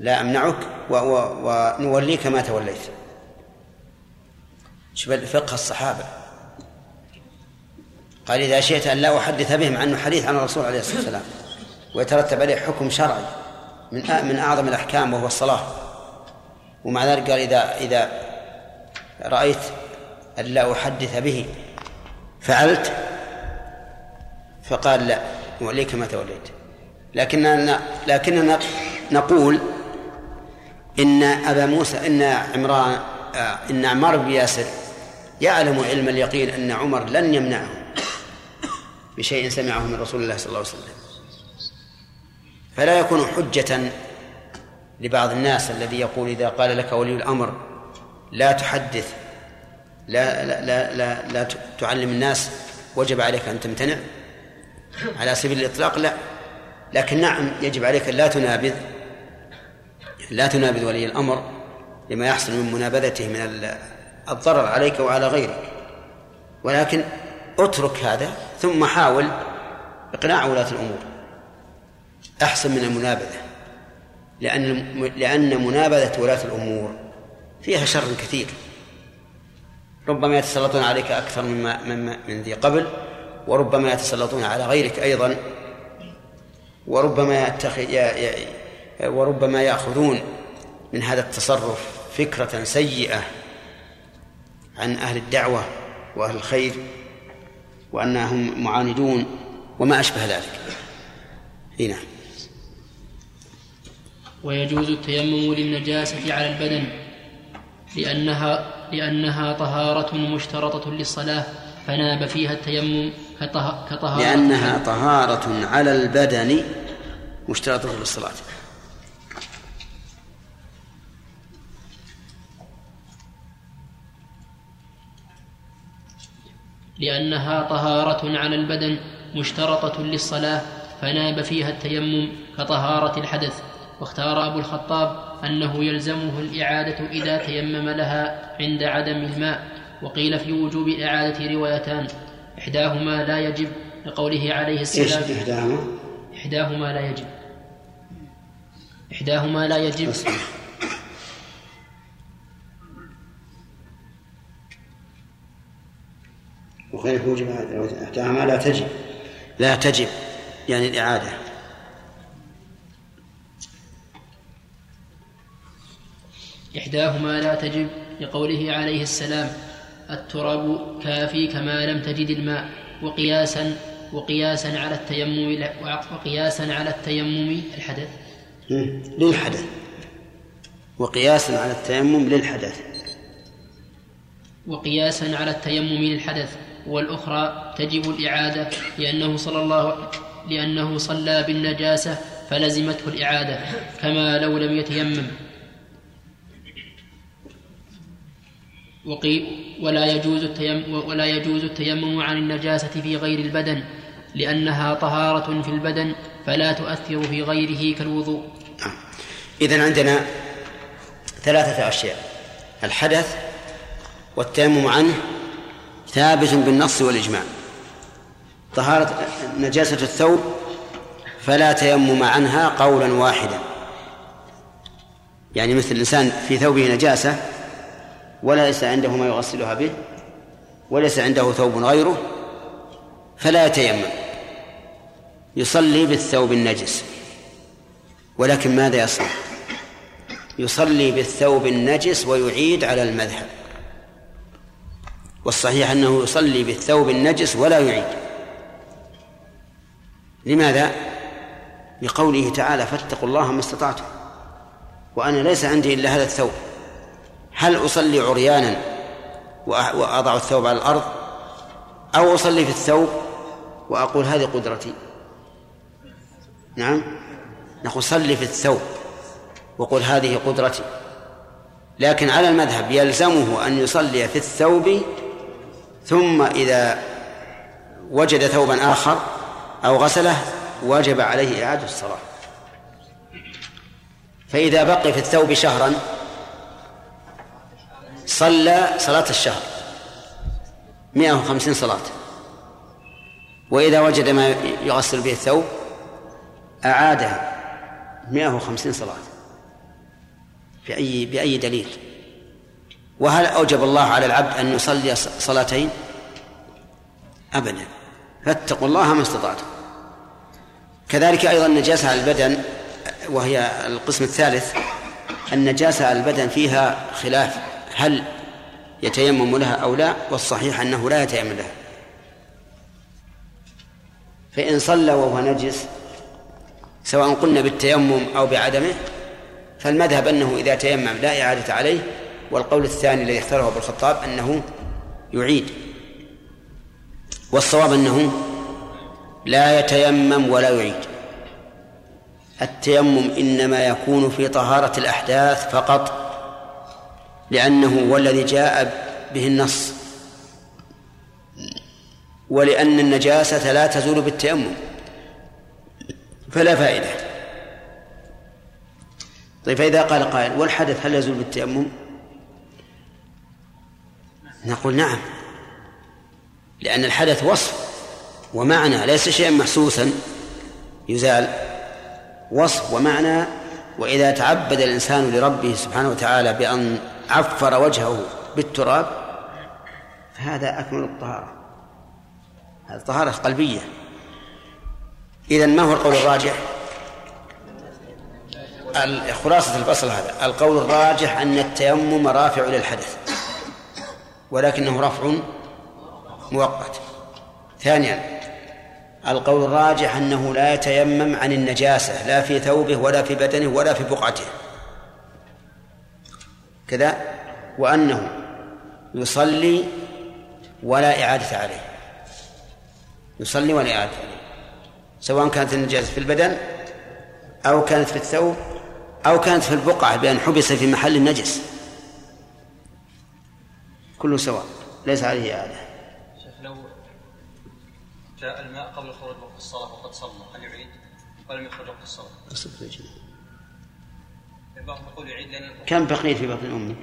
لا أمنعك ونوليك ما توليت. شوف فقه الصحابة. قال إذا شئت أن لا أحدث به مع أنه حديث عن الرسول عليه الصلاة والسلام ويترتب عليه حكم شرعي من من أعظم الأحكام وهو الصلاة. ومع ذلك قال إذا إذا رأيت أن لا أحدث به فعلت فقال لا وليك ما توليت. لكننا لكننا نقول إن أبا موسى إن عمران إن عمار بن ياسر يعلم علم اليقين أن عمر لن يمنعه بشيء سمعه من رسول الله صلى الله عليه وسلم. فلا يكون حجة لبعض الناس الذي يقول إذا قال لك ولي الأمر لا تحدث لا لا لا لا, لا تعلم الناس وجب عليك أن تمتنع؟ على سبيل الإطلاق لا لكن نعم يجب عليك لا تنابذ لا تنابذ ولي الأمر لما يحصل من منابذته من الضرر عليك وعلى غيرك. ولكن اترك هذا ثم حاول إقناع ولاة الأمور أحسن من المنابذة. لأن لأن منابذة ولاة الأمور فيها شر كثير. ربما يتسلطون عليك أكثر مما من, من ذي قبل وربما يتسلطون على غيرك أيضا وربما وربما يأخذون من هذا التصرف فكرة سيئة عن أهل الدعوة وأهل الخير وأنهم معاندون وما أشبه ذلك. هنا. ويجوز التيمم للنجاسة على البدن لأنها لأنها طهارة مشترطة للصلاة فناب فيها التيمم كطه... كطهارة. لأنها طهارة على البدن مشترطة للصلاة. لأنها طهارة على البدن مشترطة للصلاة فناب فيها التيمم كطهارة الحدث. واختار أبو الخطاب أنه يلزمه الإعادة إذا تيمم لها عند عدم الماء وقيل في وجوب الإعادة روايتان إحداهما لا يجب لقوله عليه السلام. إحداهما؟ إحداهما لا يجب. إحداهما لا يجب. أصبر. وغير موجب إحداهما لا تجب. لا تجب يعني الإعادة. إحداهما لا تجب لقوله عليه السلام التراب كافي كما لم تجد الماء وقياسا وقياسا على التيمم وقياسا على التيمم الحدث مم. للحدث. وقياسا على التيمم للحدث. وقياسا على التيمم للحدث. والأخرى تجب الإعادة لأنه صلى الله لأنه صلى بالنجاسة فلزمته الإعادة كما لو لم يتيمم. وقي ولا يجوز التيمم ولا يجوز التيمم عن النجاسة في غير البدن لأنها طهارة في البدن فلا تؤثر في غيره كالوضوء. إذن عندنا ثلاثة أشياء. الحدث والتيمم عنه ثابت بالنص والإجماع. طهارة نجاسة الثوب فلا تيمم عنها قولا واحدا. يعني مثل الإنسان في ثوبه نجاسة وليس عنده ما يغسلها به وليس عنده ثوب غيره فلا يتيمم. يصلي بالثوب النجس. ولكن ماذا يصنع؟ يصلي بالثوب النجس ويعيد على المذهب. والصحيح أنه يصلي بالثوب النجس ولا يعيد. لماذا؟ لقوله تعالى فاتقوا الله ما استطعتم. وأنا ليس عندي إلا هذا الثوب. هل أصلي عريانا وأضع الثوب على الأرض أو أصلي في الثوب وأقول هذه قدرتي؟ نعم. نقول صلي في الثوب وقل هذه قدرتي. لكن على المذهب يلزمه أن يصلي في الثوب ثم إذا وجد ثوبا آخر أو غسله وجب عليه إعادة الصلاة. فإذا بقي في الثوب شهرا صلى صلاة الشهر. 150 صلاة. وإذا وجد ما يغسل به الثوب أعادها 150 صلاة. بأي بأي دليل؟ وهل أوجب الله على العبد أن يصلي صلاتين؟ أبدا. فاتقوا الله ما استطعتم. كذلك أيضا النجاسة على البدن وهي القسم الثالث النجاسة على البدن فيها خلاف. هل يتيمم لها أو لا والصحيح أنه لا يتيمم لها. فإن صلى وهو نجس سواء قلنا بالتيمم أو بعدمه فالمذهب أنه إذا تيمم لا إعادة عليه والقول الثاني الذي اختاره أبو الخطاب أنه يعيد. والصواب أنه لا يتيمم ولا يعيد. التيمم إنما يكون في طهارة الأحداث فقط. لأنه هو الذي جاء به النص. ولأن النجاسة لا تزول بالتيمم. فلا فائدة. طيب فإذا قال قائل والحدث هل يزول بالتيمم؟ نقول نعم. لأن الحدث وصف ومعنى ليس شيئا محسوسا. يزال وصف ومعنى. وإذا تعبد الإنسان لربه سبحانه وتعالى بأن عفر وجهه بالتراب فهذا أكمل الطهارة. هذه طهارة قلبية. إذا ما هو القول الراجح؟ خلاصة الفصل هذا. القول الراجح أن التيمم رافع للحدث ولكنه رفع مؤقت. ثانيا القول الراجح أنه لا يتيمم عن النجاسة لا في ثوبه ولا في بدنه ولا في بقعته. كذا وأنه يصلي ولا إعادة عليه. يصلي ولا يعاد عليه. سواء كانت النجاسة في البدن أو كانت في الثوب أو كانت في البقعة بأن حبس في محل النجس. كله سواء ليس عليه إعادة. شيخ لو جاء الماء قبل خروج وقت الصلاة وقد صلى هل يعيد؟ ولم يخرج وقت الصلاة؟ بعضهم يقول يعيد لأن كم بقيت في بطن أمك؟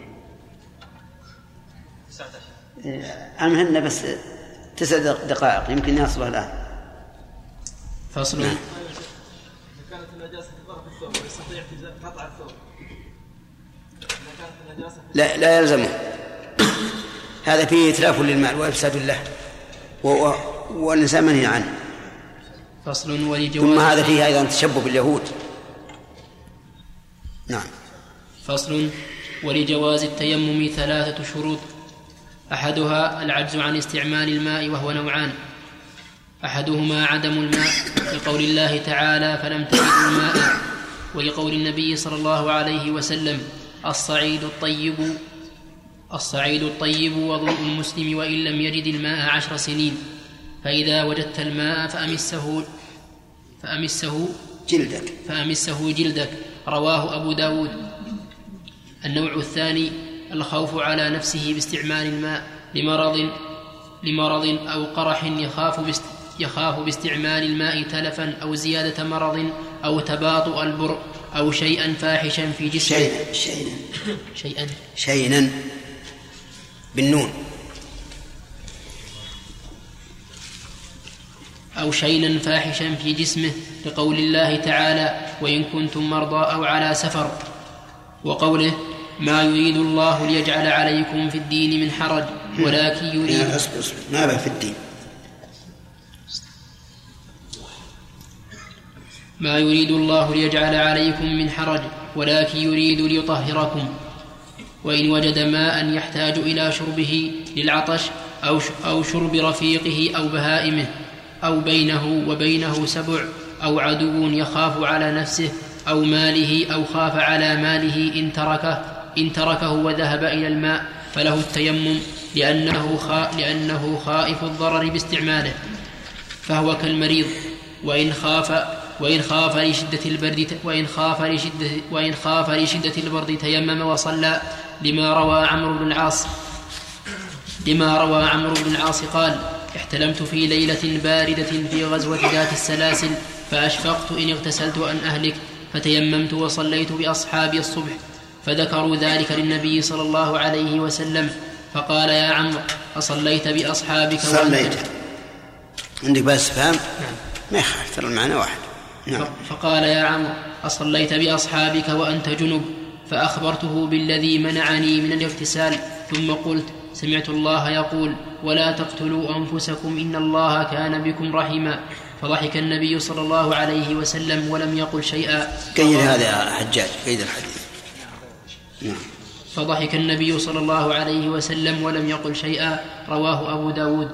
19 المهن بس تسع دقائق يمكن يصلها الآن. فصل. نعم. إذا كانت النجاسة في ظرف الثوب يستطيع قطع الثوب لا لا يلزمه. هذا فيه إتلاف للمال وإفساد له. و- والإنسان منهي عنه. فصل ولجواز ثم هذا فيه أيضا تشبه باليهود. نعم. فصل. ولجواز التيمم ثلاثة شروط. أحدها العجز عن استعمال الماء وهو نوعان. أحدهما عدم الماء لقول الله تعالى فلم تجدوا ماء ولقول النبي صلى الله عليه وسلم الصعيد الطيب الصعيد الطيب وضوء المسلم وإن لم يجد الماء عشر سنين. فإذا وجدت الماء فأمسه فأمسه جلدك. فأمسه جلدك. رواه أبو داود. النوع الثاني الخوف على نفسه باستعمال الماء لمرض لمرض أو قرح يخاف باست يخاف باستعمال الماء تلفا أو زيادة مرض أو تباطؤ البرء أو شيئا فاحشا في جسمه. شينا شينا شيئا. شينا بالنون. أو شينا فاحشا في جسمه لقول الله تعالى وإن كنتم مرضى أو على سفر. وقوله ما يريد الله ليجعل عليكم في الدين من حرج ولكن يريد يا اصبر اصبر. ما به في الدين؟ ما يريد الله ليجعل عليكم من حرج ولكن يريد ليطهركم. وإن وجد ماء يحتاج إلى شربه للعطش أو شرب رفيقه أو بهائمه. أو بينه وبينه سبع أو عدو يخاف على نفسه أو ماله أو خاف على ماله إن تركه إن تركه وذهب إلى الماء فله التيمم لأنه خا لأنه خائف الضرر باستعماله. فهو كالمريض وإن خاف وإن خاف لشدة البرد وإن خاف لشدة وإن خاف لشدة البرد تيمم وصلى لما روى عمرو بن العاص لما روى عمرو بن العاص قال احتلمت في ليلة باردة في غزوة ذات السلاسل فأشفقت إن اغتسلت أن أهلك فتيممت وصليت بأصحابي الصبح فذكروا ذلك للنبي صلى الله عليه وسلم فقال يا عمرو أصليت بأصحابك صليت. عندك بس فهم؟ ما يخالف ترى المعنى واحد. نعم. فقال يا عمرو أصليت بأصحابك وأنت جنب فأخبرته بالذي منعني من الاغتسال ثم قلت سمعت الله يقول ولا تقتلوا أنفسكم إن الله كان بكم رحيما فضحك النبي صلى الله عليه وسلم ولم يقل شيئا. قيد هذا يا حجاج قيد الحديث نعم. فضحك النبي صلى الله عليه وسلم ولم يقل شيئا. رواه أبو داود.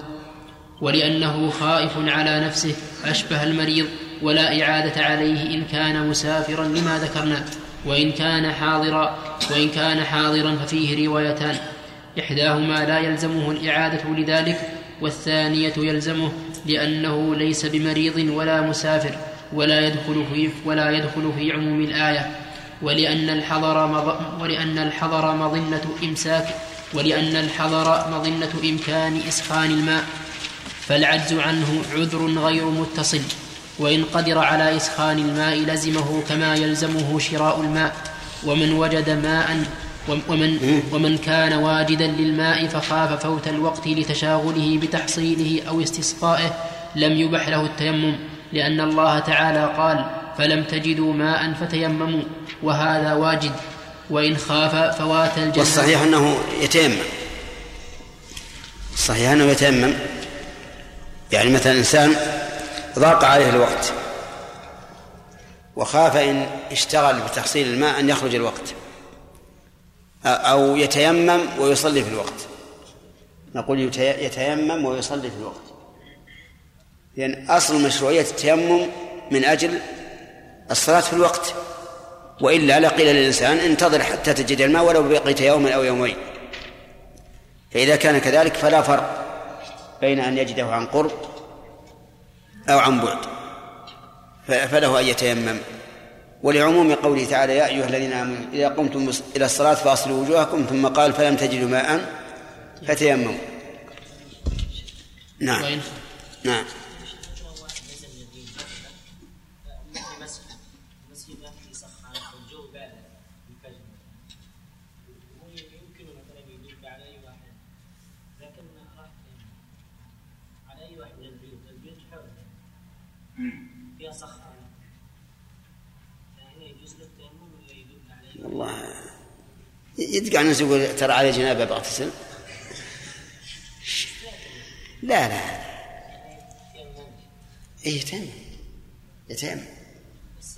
ولأنه خائف على نفسه أشبه المريض ولا إعادة عليه إن كان مسافرا لما ذكرنا. وإن كان حاضرا وإن كان حاضرا ففيه روايتان. إحداهما لا يلزمه الإعادة لذلك والثانية يلزمه لأنه ليس بمريض ولا مسافر ولا يدخل في ولا يدخل في عموم الآية. ولأن الحضر مض... ولأن الحضر مظنة إمساك ولأن الحضر مظنة إمكان إسخان الماء. فالعجز عنه عذر غير متصل وإن قدر على إسخان الماء لزمه كما يلزمه شراء الماء. ومن وجد ماء ومن, ومن كان واجدا للماء فخاف فوت الوقت لتشاغله بتحصيله أو استسقائه لم يبح له التيمم لأن الله تعالى قال فلم تجدوا ماء فتيمموا وهذا واجد وإن خاف فوات الجنة. والصحيح أنه يتيمم. الصحيح أنه يتيمم. يعني مثلا إنسان ضاق عليه الوقت وخاف إن اشتغل بتحصيل الماء أن يخرج الوقت. أو يتيمم ويصلي في الوقت. نقول يتي- يتيمم ويصلي في الوقت. لأن أصل مشروعية التيمم من أجل الصلاة في الوقت. وإلا لقيل للإنسان انتظر حتى تجد الماء ولو بقيت يوما أو يومين. فإذا كان كذلك فلا فرق بين أن يجده عن قرب أو عن بعد. فله أن يتيمم. ولعموم قوله تعالى يا أيها الذين آمنوا إذا قمتم إلى الصلاة فأصلوا وجوهكم ثم قال فلم تجدوا ماء فتيمموا. نعم. نعم. والله يدق على يقول ترى علي جنابه بغتسل لا لا إيه يتم. يتم.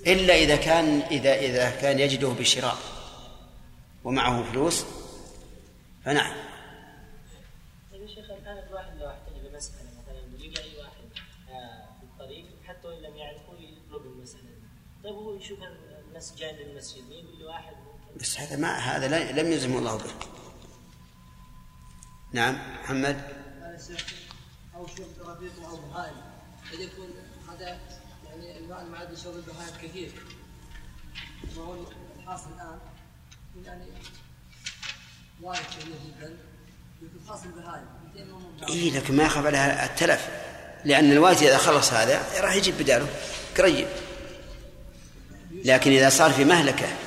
إلا إذا كان إذا إذا كان يجده بشراء ومعه فلوس فنعم. طيب يا شيخ الآن الواحد لو مثلا أي واحد آه، في الطريق حتى وإن لم يعرفه يطلب المسألة. طيب هو يشوف الناس جاي للمسجد يقول واحد بس هذا ما هذا لم يلزم الله به نعم محمد. أو شرب رفيق أو بهائم قد يكون هذا يعني الماء المعد لشرب البهائم كثير. وهو الحاصل الآن يعني وارد كثير جدا يكون حاصل البهائم اي لكن ما يخاف عليها التلف. لأن الوالد إذا خلص هذا راح يجيب بداله. قريب. لكن إذا صار في مهلكة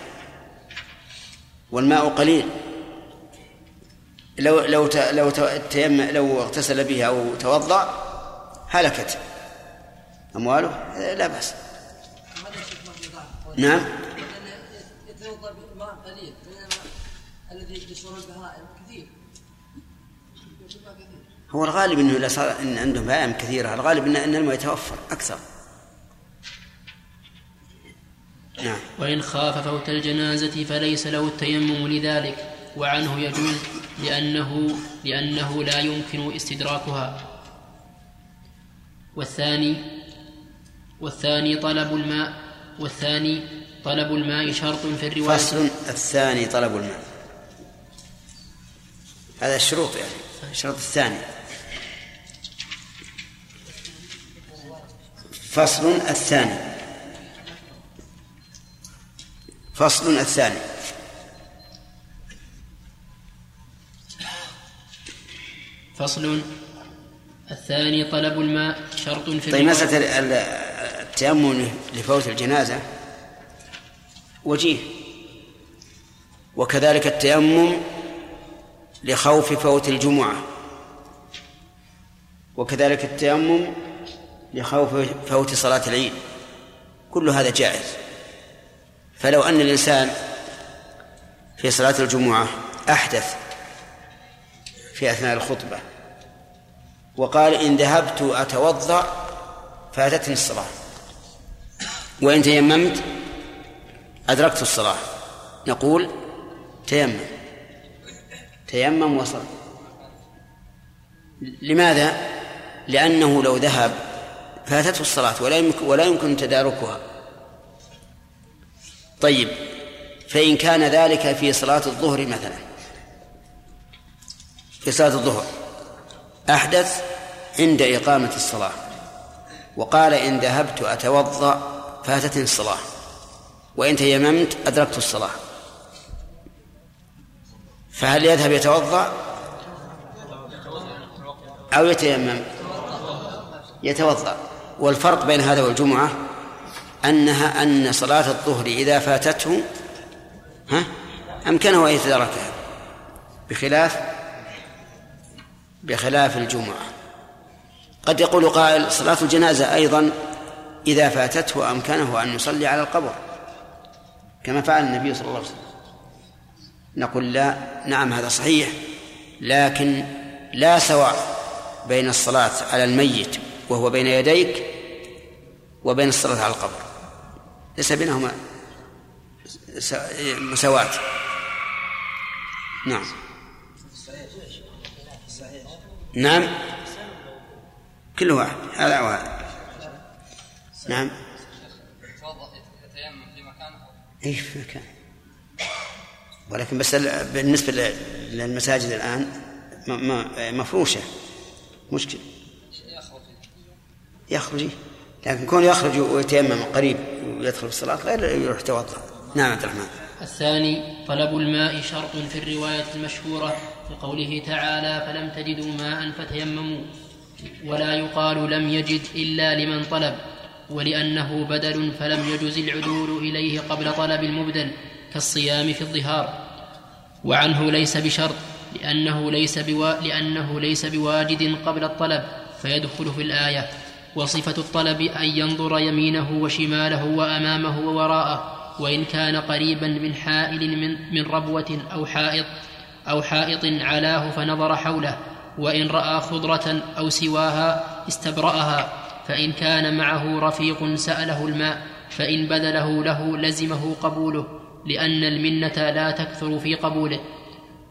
والماء قليل. لو لو لو تيم لو اغتسل بها أو توضأ هلكت. أمواله؟ لا بأس. نعم. يتوضا بماء قليل الذي كثير هو الغالب إنه إذا صار إن عندهم بهائم كثيرة الغالب إن الماء يتوفر أكثر. نعم. وإن خاف فوت الجنازة فليس له التيمم لذلك وعنه يجوز لأنه لأنه لا يمكن استدراكها. والثاني والثاني طلب الماء والثاني طلب الماء شرط في الرواية. فصل الثاني طلب الماء. هذا الشروط يعني الشرط الثاني فصل الثاني. فصل الثاني. فصل الثاني طلب الماء شرط في طيب مسألة التيمم لفوت الجنازة. وجيه. وكذلك التيمم لخوف فوت الجمعة. وكذلك التيمم لخوف فوت صلاة العيد. كل هذا جائز. فلو أن الإنسان في صلاة الجمعة أحدث في أثناء الخطبة وقال إن ذهبت أتوضأ فاتتني الصلاة وإن تيممت أدركت الصلاة نقول تيمم تيمم وصل لماذا؟ لأنه لو ذهب فاتته الصلاة ولا يمكن ولا يمكن تداركها طيب فإن كان ذلك في صلاة الظهر مثلا. في صلاة الظهر. أحدث عند إقامة الصلاة وقال إن ذهبت أتوضأ فاتتني الصلاة وإن تيممت أدركت الصلاة. فهل يذهب يتوضأ؟ أو يتيمم؟ يتوضأ. والفرق بين هذا والجمعة أنها أن صلاة الظهر إذا فاتته ها؟ أمكنه أن يتداركها. بخلاف بخلاف الجمعة. قد يقول قائل صلاة الجنازة أيضا إذا فاتته أمكنه أن يصلي على القبر كما فعل النبي صلى الله عليه وسلم. نقول لا نعم هذا صحيح لكن لا سواء بين الصلاة على الميت وهو بين يديك وبين الصلاة على القبر. ليس بينهما مساواة. نعم. نعم. كل واحد. هذا وهذا نعم. اي في مكان؟ ولكن بس بالنسبة للمساجد الآن مفروشة. مشكلة. يخرج يخرج لكن كون يخرج ويتيمم قريب ويدخل في الصلاة غير يروح يتوضأ. نعم عبد الرحمن. الثاني طلب الماء شرط في الرواية المشهورة في قوله تعالى فلم تجدوا ماء فتيمموا ولا يقال لم يجد إلا لمن طلب ولأنه بدل فلم يجز العدول إليه قبل طلب المبدل كالصيام في الظهار. وعنه ليس بشرط لأنه ليس, بوا لأنه ليس بواجد قبل الطلب فيدخل في الآية. وصفة الطلب أن ينظر يمينه وشماله وأمامه ووراءه وإن كان قريبا من حائل من, من ربوة أو حائط أو حائط علاه فنظر حوله وإن رأى خضرة أو سواها استبرأها فإن كان معه رفيق سأله الماء فإن بذله له لزمه قبوله لأن المنة لا تكثر في قبوله.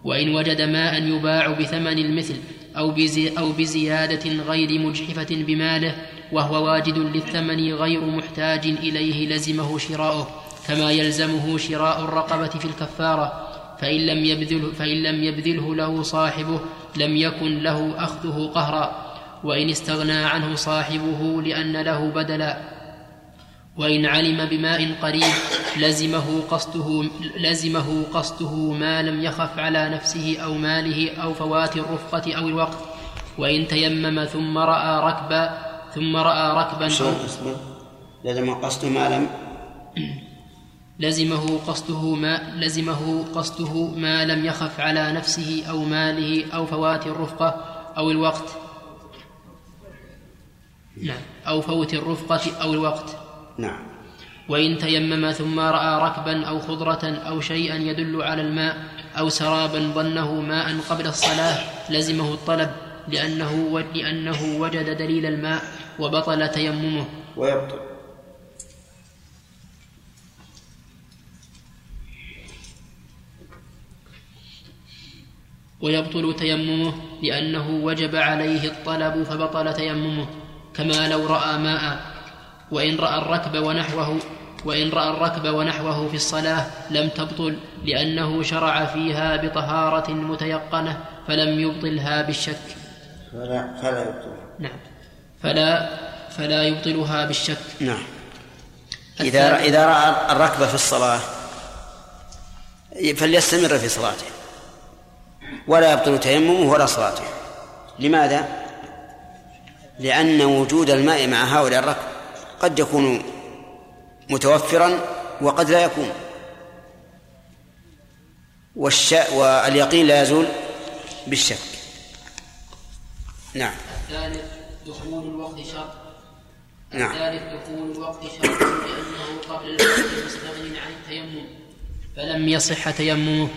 وإن وجد ماء يباع بثمن المثل أو, بزي أو بزيادة غير مجحفة بماله وهو واجد للثمن غير محتاج إليه لزمه شراؤه كما يلزمه شراء الرقبة في الكفارة فإن لم يبذله, فإن لم يبذله له صاحبه لم يكن له أخذه قهرا وإن استغنى عنه صاحبه لأن له بدلا وإن علم بماء قريب لزمه قصده لزمه قصده ما لم يخف على نفسه أو ماله أو فوات الرفقة أو الوقت وإن تيمم ثم رأى ركبا ثم رأى ركبا أو لزم قصده ما لم لزمه قصده ما لزمه قصده ما لم يخف على نفسه أو ماله أو فوات الرفقة أو الوقت. نعم. أو فوت الرفقة أو الوقت. نعم. وإن تيمم ثم رأى ركبا أو خضرة أو شيئا يدل على الماء أو سرابا ظنه ماء قبل الصلاة لزمه الطلب. لأنه لأنه وجد دليل الماء وبطل تيممه. ويبطل. ويبطل تيممه لأنه وجب عليه الطلب فبطل تيممه. كما لو رأى ماء وإن رأى الركب ونحوه وإن رأى الركب ونحوه في الصلاة لم تبطل لأنه شرع فيها بطهارة متيقنة فلم يبطلها بالشك. فلا فلا يبطلها نعم. فلا فلا يبطلها بالشك. نعم. إذا إذا رأى الركب في الصلاة فليستمر في صلاته. ولا يبطل تيممه ولا صلاته. لماذا؟ لأن وجود الماء مع هؤلاء الركب قد يكون متوفرا وقد لا يكون. والش... واليقين لا يزول بالشك. نعم. الثالث دخول الوقت شرط. نعم. الثالث دخول الوقت شرط لأنه قبل الوقت مستغن عن التيمم. فلم يصح تيممه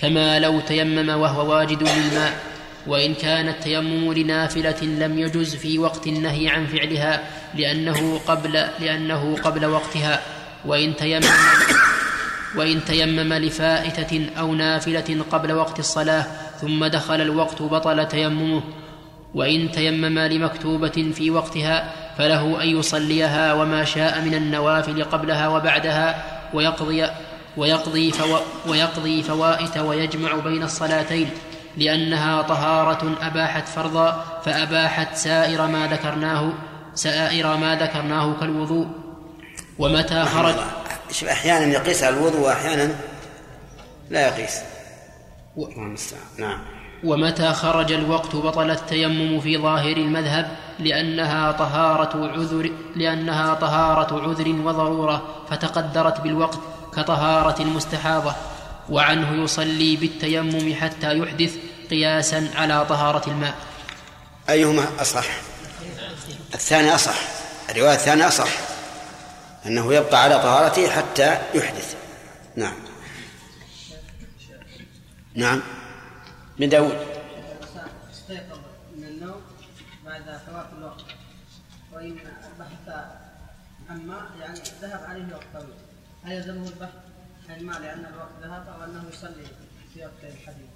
كما لو تيمم وهو واجد للماء. وإن كان التيمم لنافلة لم يجز في وقت النهي عن فعلها لأنه قبل لأنه قبل وقتها. وإن تيمم وإن تيمم لفائتة أو نافلة قبل وقت الصلاة ثم دخل الوقت بطل تيممه. وإن تيمم لمكتوبة في وقتها فله أن يصليها وما شاء من النوافل قبلها وبعدها ويقضي ويقضي, فو ويقضي فوائت ويجمع بين الصلاتين لأنها طهارة أباحت فرضا فأباحت سائر ما ذكرناه سائر ما ذكرناه كالوضوء ومتى خرج أحيانا يقيس على الوضوء وأحيانا لا يقيس. و... نعم. ومتى خرج الوقت بطل التيمم في ظاهر المذهب لأنها طهارة عذر لأنها طهارة عذر وضرورة فتقدرت بالوقت كطهارة المستحاضة وعنه يصلي بالتيمم حتى يحدث قياسا على طهارة الماء. أيهما أصح؟ الثاني أصح الرواية الثانية أصح أنه يبقى على طهارته حتى يحدث. نعم. نعم. من داود استيقظ من النوم بعد فوات الوقت. وإن بحث عن ماء يعني ذهب عليه وقت طويل هل يلزمه البحث عن الماء لأن الوقت ذهب أو أنه يصلي في وقت الحديث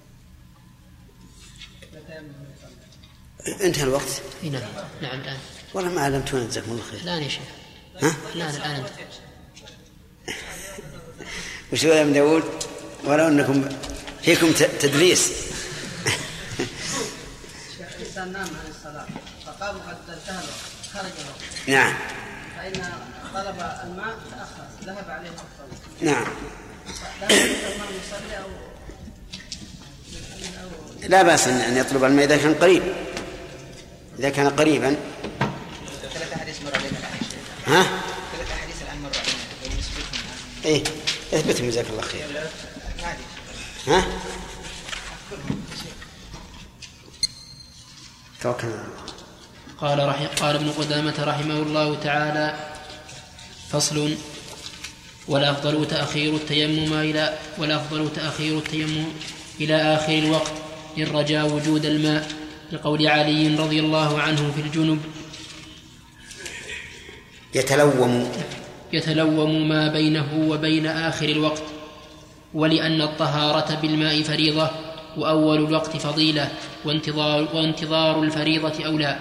انتهى الوقت؟ نعم. نعم الآن. والله ما علمتونا جزاكم الله خير. الآن يا شيخ. ها؟ الآن الآن. وش يا ابن داود؟ ولو أنكم فيكم تدليس الإنسان نام عن الصلاة فقام قد انتهى الوقت خرج الوقت نعم. فإن طلب الماء تأخر ذهب عليه الطلب نعم. لا بأس أن يطلب الماء إذا كان قريب. إذا كان قريبا. ثلاث أحاديث مر علينا ها؟ ثلاث أحاديث الآن مر علينا ونثبتهم إيه إثبتهم جزاك الله خير. ها؟ توكلنا على الله. قال رحم قال ابن قدامة رحمه الله تعالى فصل والأفضل تأخير التيمم إلى والأفضل تأخير التيمم إلى آخر الوقت إن رجا وجود الماء لقول علي رضي الله عنه في الجنب يتلوم يتلوم ما بينه وبين آخر الوقت ولأن الطهارة بالماء فريضة وأول الوقت فضيلة وانتظار, وانتظار الفريضة أولى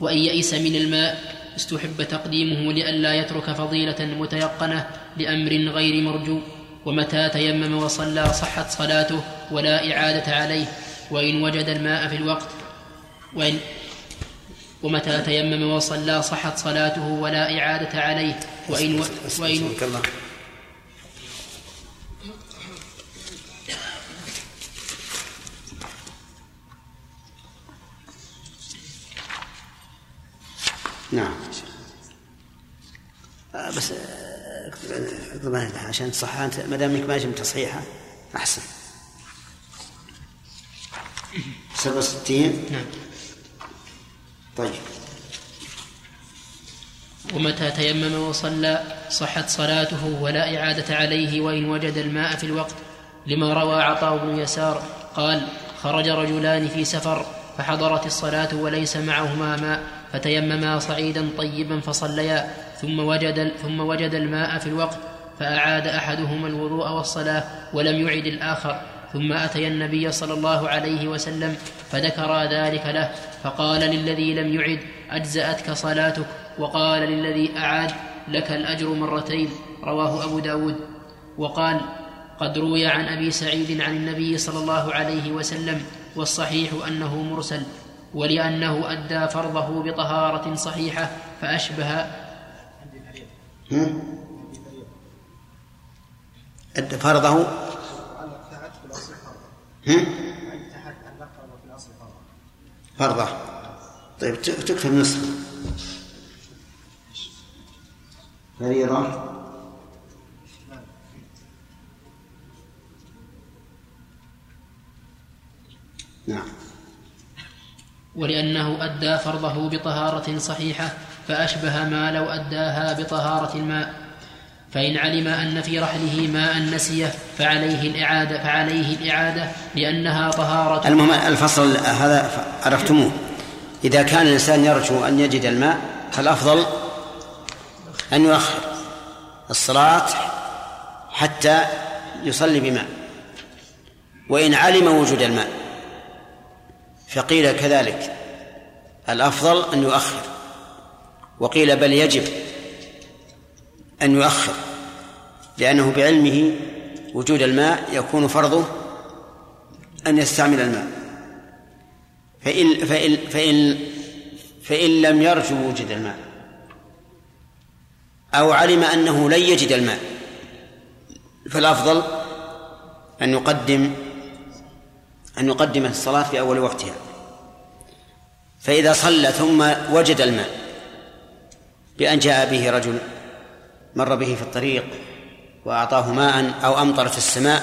وإن يئس من الماء استحب تقديمه لئلا يترك فضيلة متيقنة لأمر غير مرجو. ومتى تيمم وصلى صحت صلاته ولا إعادة عليه. وإن وجد الماء في الوقت وإن ومتى تيمم وصلى صحت صلاته ولا إعادة عليه. وإن وإن نعم. آه، بس آه، اكتب عشان تصحها أنت ما دام إنك ما جبت تصحيحها أحسن. 67 نعم. طيب. ومتى تيمم وصلى صحت صلاته ولا إعادة عليه وإن وجد الماء في الوقت؟ لما روى عطاء بن يسار قال خرج رجلان في سفر فحضرت الصلاة وليس معهما ماء. فتيمما صعيدا طيبا فصليا ثم وجد ثم وجد الماء في الوقت فأعاد أحدهما الوضوء والصلاة ولم يعد الآخر. ثم أتيا النبي صلى الله عليه وسلم فذكرا ذلك له فقال للذي لم يعد أجزأتك صلاتك؟ وقال للذي أعاد لك الأجر مرتين رواه أبو داود. وقال قد روي عن أبي سعيد عن النبي صلى الله عليه وسلم والصحيح أنه مرسل ولأنه أدى فرضه بطهارة صحيحة فأشبه؟ أدى فرضه؟ فرضه. طيب تكتب نصف فريضة نعم. ولأنه أدى فرضه بطهارة صحيحة فأشبه ما لو أداها بطهارة الماء. فإن علم أن في رحله ماء نسية فعليه الإعادة فعليه الإعادة لأنها طهارة المهم الفصل هذا عرفتموه. إذا كان الإنسان يرجو أن يجد الماء فالأفضل أن يؤخر الصلاة حتى يصلي بماء؟ وإن علم وجود الماء فقيل كذلك. الأفضل أن يؤخر. وقيل بل يجب أن يؤخر لأنه بعلمه وجود الماء يكون فرضه أن يستعمل الماء. فإن فإن فإن فإن لم يرجو وجود الماء أو علم أنه لن يجد الماء فالأفضل أن يقدم أن يقدم الصلاة في أول وقتها. فإذا صلى ثم وجد الماء بأن جاء به رجل مر به في الطريق وأعطاه ماء أو أمطرت السماء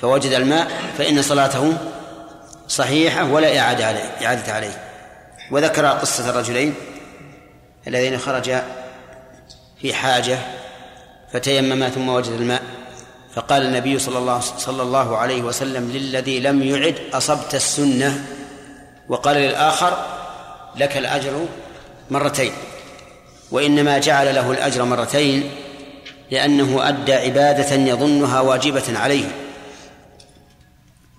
فوجد الماء فإن صلاته صحيحة ولا إعادة عليه إعادة عليه. وذكر قصة الرجلين اللذين خرجا في حاجة فتيمما ثم وجد الماء. فقال النبي صلى الله صلى الله عليه وسلم للذي لم يعد أصبت السنة؟ وقال للآخر لك الأجر مرتين وإنما جعل له الأجر مرتين لأنه أدى عبادة يظنها واجبة عليه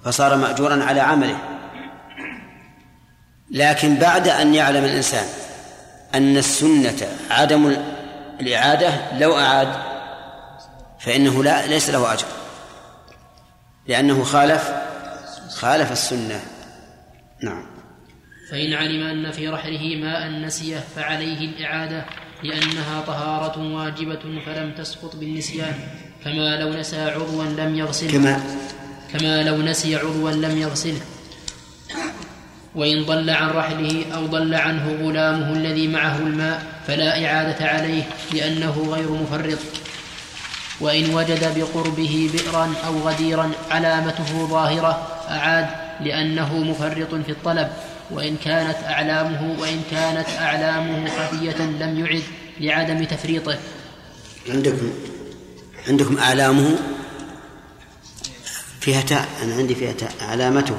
فصار مأجورا على عمله. لكن بعد أن يعلم الإنسان أن السنة عدم الإعادة لو أعاد فإنه لا ليس له أجر. لأنه خالف خالف السنة. نعم. فإن علم أن في رحله ماء نسيه فعليه الإعادة لأنها طهارة واجبة فلم تسقط بالنسيان. كما لو نسى عضوا لم يغسله كما كما لو نسي عضوا لم يغسله وإن ضل عن رحله أو ضل عنه غلامه الذي معه الماء فلا إعادة عليه لأنه غير مفرط. وإن وجد بقربه بئرا أو غديرا علامته ظاهرة أعاد لأنه مفرط في الطلب وإن كانت أعلامه وإن كانت أعلامه خفية لم يعد لعدم تفريطه عندكم عندكم أعلامه فيها تاء أنا عندي فيها تاء علامته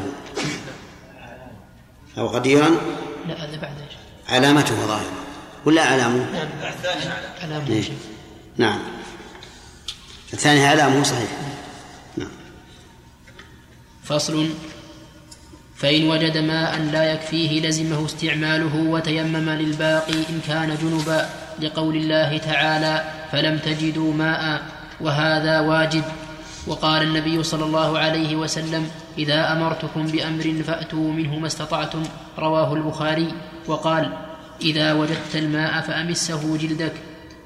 أو غديرا لا هذا بعد؟ علامته ظاهرة ولا أعلامه؟ نعم علامة إيه. شيء. نعم الثاني علامه صحيح. نعم. فصل. فإن وجد ماء لا يكفيه لزمه استعماله وتيمم للباقي إن كان جنبا لقول الله تعالى فلم تجدوا ماء وهذا واجب. وقال النبي صلى الله عليه وسلم إذا أمرتكم بأمر فأتوا منه ما استطعتم. رواه البخاري. وقال إذا وجدت الماء فأمسه جلدك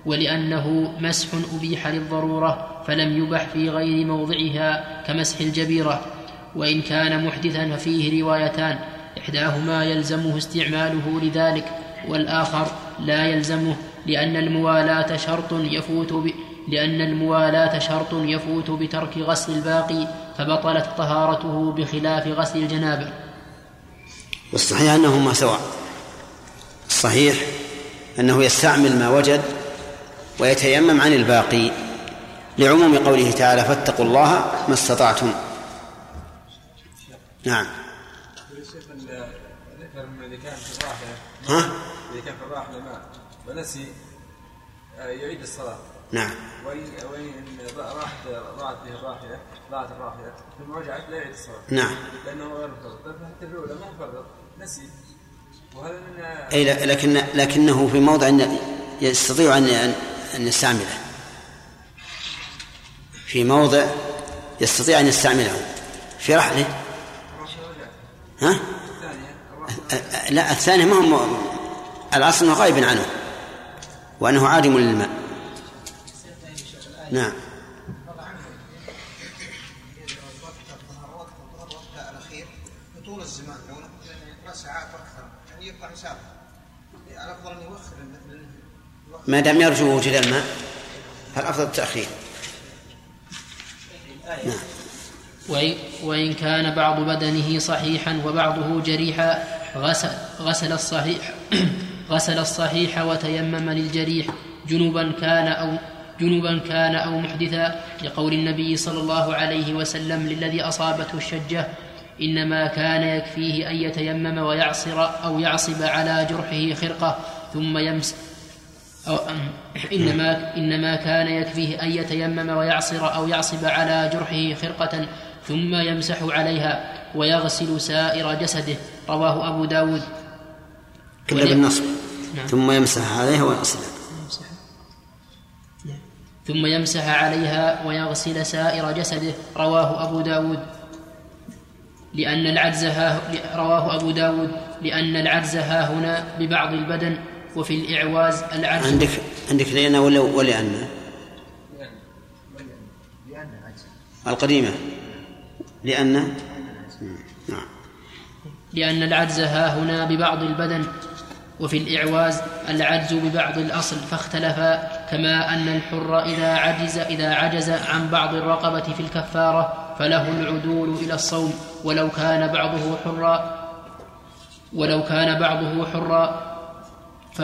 ولأنه مسح أبيح للضرورة. فلم يبح في غير موضعها كمسح الجبيرة وإن كان محدثا ففيه روايتان إحداهما يلزمه استعماله لذلك والآخر لا يلزمه لأن الموالاة شرط يفوت ب... لأن الموالاة شرط يفوت بترك غسل الباقي فبطلت طهارته بخلاف غسل الجنابة. والصحيح أنهما سواء. الصحيح أنه يستعمل ما وجد ويتيمم عن الباقي. لعموم قوله تعالى فاتقوا الله ما استطعتم. نعم. ها؟ اذا كان في الراحلة ماء ونسي آه، يعيد الصلاة. نعم. وإن وإن راحت ضاعت به الراحلة ضاعت الراحلة ثم رجعت لا يعيد الصلاة. نعم. لأنه غير مفرط. طيب حتى الأولى ما مفرط؟ نسي. وهذا من أي لكن لكنه في موضع أن يستطيع أن أن- أن يستعمله. في موضع يستطيع أن يستعمله. في رحله ها؟ أ- أ- لا الثاني ما هو الأصل أنه غائب عنه وأنه عادم للماء. نعم. يعني مثل ما دام يرجو وجود الماء فالأفضل التأخير. نعم. وإن, كان بعض بدنه صحيحا وبعضه جريحا غسل, غسل الصحيح غسل الصحيح وتيمم للجريح جنبا كان أو جنبا كان أو محدثا لقول النبي صلى الله عليه وسلم للذي أصابته الشجة إنما كان يكفيه أن يتيمم ويعصر أو يعصب على جرحه خرقة ثم يمس أو إنما إنما كان يكفيه أن يتيمم ويعصر أو يعصب على جرحه خرقة ثم يمسح عليها ويغسل سائر جسده. رواه أبو داود. كلا بالنصب. نعم. ثم يمسح عليها ويغسلها. ثم يمسح عليها ويغسل سائر جسده. رواه أبو داود. لأن العجز ها رواه أبو داود. لأن العجز ها هنا ببعض البدن. وفي الإعواز العجز عندك عندك لأن ولا ولأن القديمة. لأن؟ نعم. لأن العجز ها هنا ببعض البدن وفي الإعواز العجز ببعض الأصل فاختلفا كما أن الحر إذا عجز إذا عجز عن بعض الرقبة في الكفارة فله العدول إلى الصوم. ولو كان بعضه حرا ولو كان بعضه حرا ف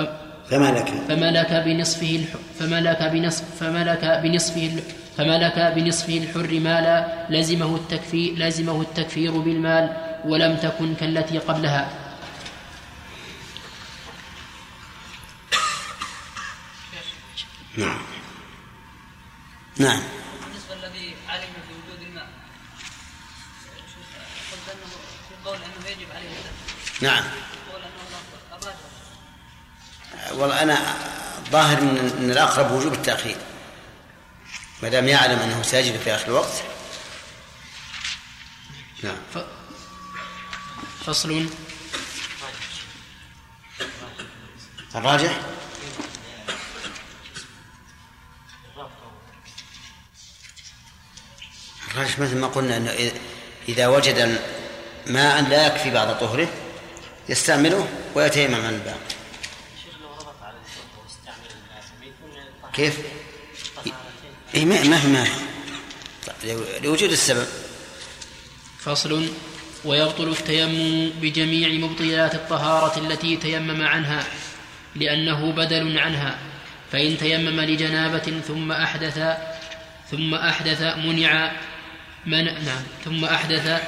فما لك؟ فملك بنصفه الح... فملك بنصف فملك بنصفه ال... فملك بنصفه الحر مالا لزمه التكفير لزمه التكفير بالمال ولم تكن كالتي قبلها. نعم. نعم. بالنسبة الذي علم بوجود الماء شوف قلت أنه في قول أنه يجب عليه نعم. والله أنا ظاهر أن الأقرب وجوب التأخير. ما دام يعلم أنه سيجد في آخر الوقت. نعم. ف... فصل الراجح؟ الراجح مثل ما قلنا إنه اذا وجد ماء لا يكفي بعد طهره يستعمله ويتيمم عن الباقي. كيف؟ إيه ما ما ما لوجود السبب. فصل. ويبطل التيمم بجميع مبطلات الطهارة التي تيمم عنها لأنه بدل عنها. فإن تيمم لجنابة ثم أحدث ثم أحدث منع من نعم ثم أحدث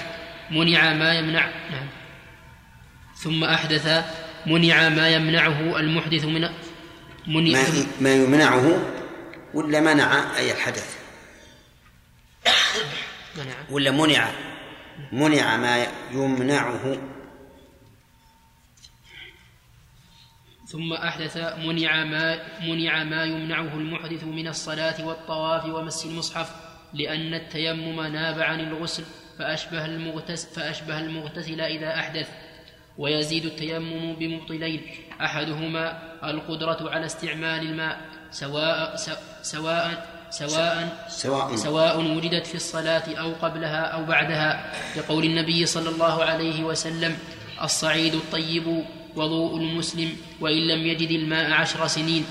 منع ما يمنع نعم. ثم أحدث منع ما يمنعه المحدث من ما, ما يمنعه ولا منع أي الحدث. منع. ولا منع. منع ما يمنعه. ثم أحدث منع ما منع ما يمنعه المحدث من الصلاة والطواف ومس المصحف لأن التيمم ناب عن الغسل فأشبه المغتسل فأشبه المغتسل إذا أحدث ويزيد التيمم بمبطلين أحدهما القدرة على استعمال الماء سواء سواء سواء سواء. سواء وجدت في الصلاة أو قبلها أو بعدها. لقول النبي صلى الله عليه وسلم الصعيد الطيب وضوء المسلم وإن لم يجد الماء عشر سنين.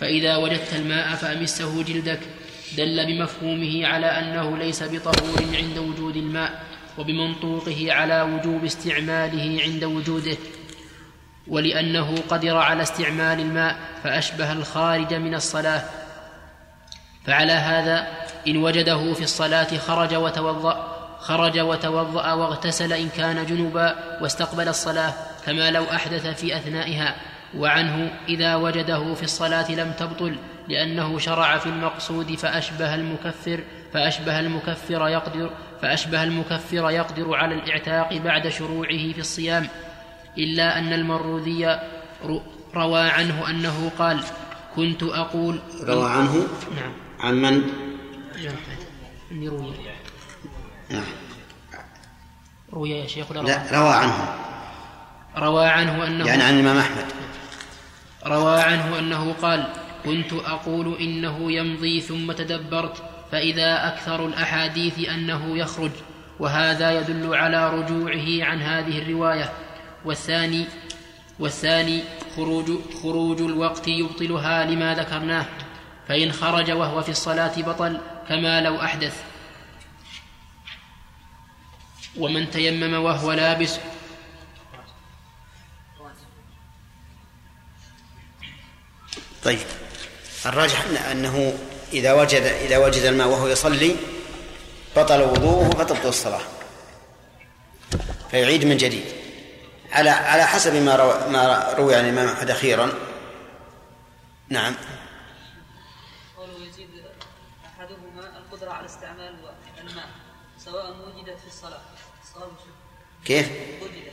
فإذا وجدت الماء فأمسه جلدك. دل بمفهومه على أنه ليس بطهور عند وجود الماء وبمنطوقه على وجوب استعماله عند وجوده. ولأنه قدر على استعمال الماء فأشبه الخارج من الصلاة. فعلى هذا إن وجده في الصلاة خرج وتوضأ خرج وتوضأ واغتسل إن كان جنبا واستقبل الصلاة كما لو أحدث في أثنائها. وعنه إذا وجده في الصلاة لم تبطل لأنه شرع في المقصود فأشبه المكفر فأشبه المكفر يقدر فأشبه المكفر يقدر على الإعتاق بعد شروعه في الصيام. إلا أن المروذي روى عنه أنه قال كنت أقول روى عنه؟ نعم. عن من؟ روي نعم. روي يا شيخ لا روى عنه. روى عنه أنه يعني عن الإمام أحمد. روى عنه أنه قال كنت أقول إنه يمضي ثم تدبرت فإذا أكثر الأحاديث أنه يخرج وهذا يدل على رجوعه عن هذه الرواية والثاني والثاني خروج خروج الوقت يبطلها لما ذكرناه فإن خرج وهو في الصلاة بطل كما لو أحدث. ومن تيمم وهو لابس طيب الراجح أنه إذا وجد إذا وجد الماء وهو يصلي بطل وضوءه فتبطل الصلاة فيعيد من جديد. على على حسب ما روى ما روي عن الإمام أحمد أخيرا. نعم. قوله يزيد أحدهما القدرة على استعمال الماء سواء وجدت في الصلاة. الصواب كيف؟ وجدت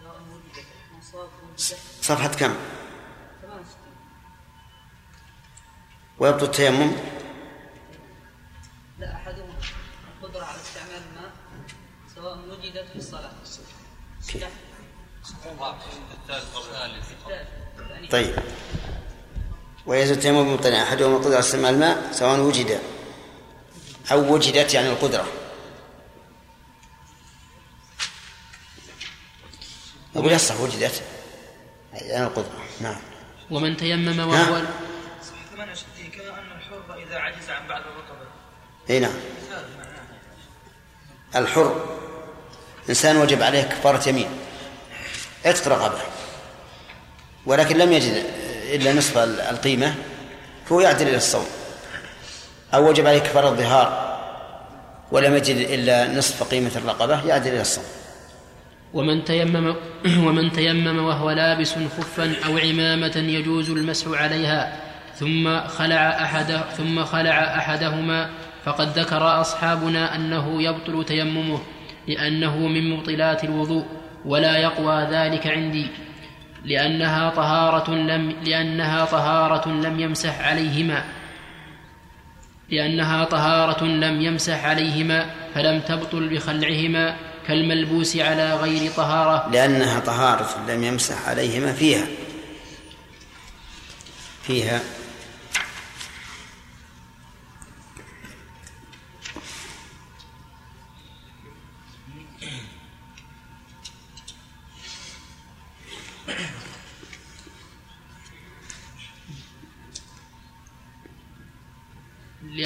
سواء وجدت صفحة كم؟ 68 ويبطل التيمم؟ طيب. ويزول التيمم بمطلع أحدهما القدرة على استعمال الماء سواء وجد أو وجدت يعني القدرة. أقول يصح وجدت. يعني القدرة. نعم. ومن تيمم وهو 68 كما أن الحر إذا عجز عن بعض الرقبة إي نعم. الحر. إنسان وجب عليه كفارة يمين. عتق رقبه ولكن لم يجد إلا نصف القيمة فهو يعدل إلى الصوم. أو وجب عليه كفارة الظهار ولم يجد إلا نصف قيمة الرقبة يعدل إلى الصوم. ومن تيمم ومن تيمم وهو لابس خفا أو عمامة يجوز المسح عليها ثم خلع أحد ثم خلع أحدهما فقد ذكر أصحابنا أنه يبطل تيممه لأنه من مبطلات الوضوء. ولا يقوى ذلك عندي لأنها طهارة لم لأنها طهارة لم يمسح عليهما. لأنها طهارة لم يمسح عليهما فلم تبطل بخلعهما كالملبوس على غير طهارة. لأنها طهارة لم يمسح عليهما فيها. فيها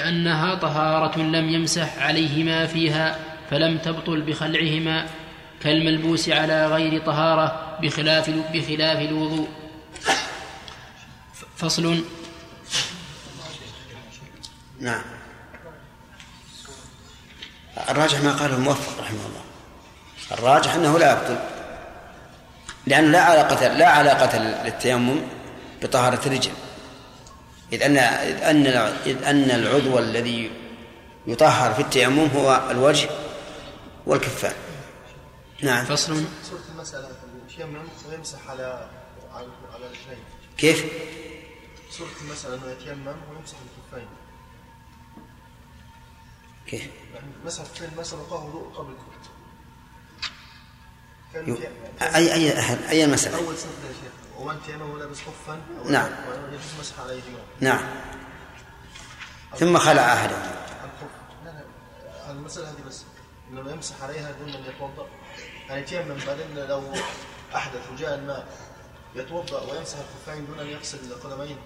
لأنها طهارة لم يمسح عليهما فيها فلم تبطل بخلعهما كالملبوس على غير طهارة بخلاف بخلاف الوضوء. فصل. نعم. الراجح ما قاله الموفق رحمه الله. الراجح أنه لا يبطل. لأنه لا علاقة لا علاقة للتيمم بطهارة الرجل. إذ أن إذ أن إذ أن العضو الذي يطهر في التيمم هو الوجه والكفان. نعم. فصل. صورة المسألة. يتيمم ويمسح على على على الرجلين. كيف؟ صورة المسألة أنه يتيمم ويمسح الكفين. كيف؟ يعني مسح الكفين مسح وقاه قبل في- أي أي أي مسألة؟ أول سنة يا شيخ ومن تيمم ولابس خفا نعم. ويجوز مسح عليهما نعم. ثم خلع أحدهم الخف لا لا. المسألة هذه بس. إنه يمسح عليها دون أن يتوضأ. يعني يتيمم بعدين لو أحدث وجاء الماء يتوضأ ويمسح الخفين دون أن يغسل القدمين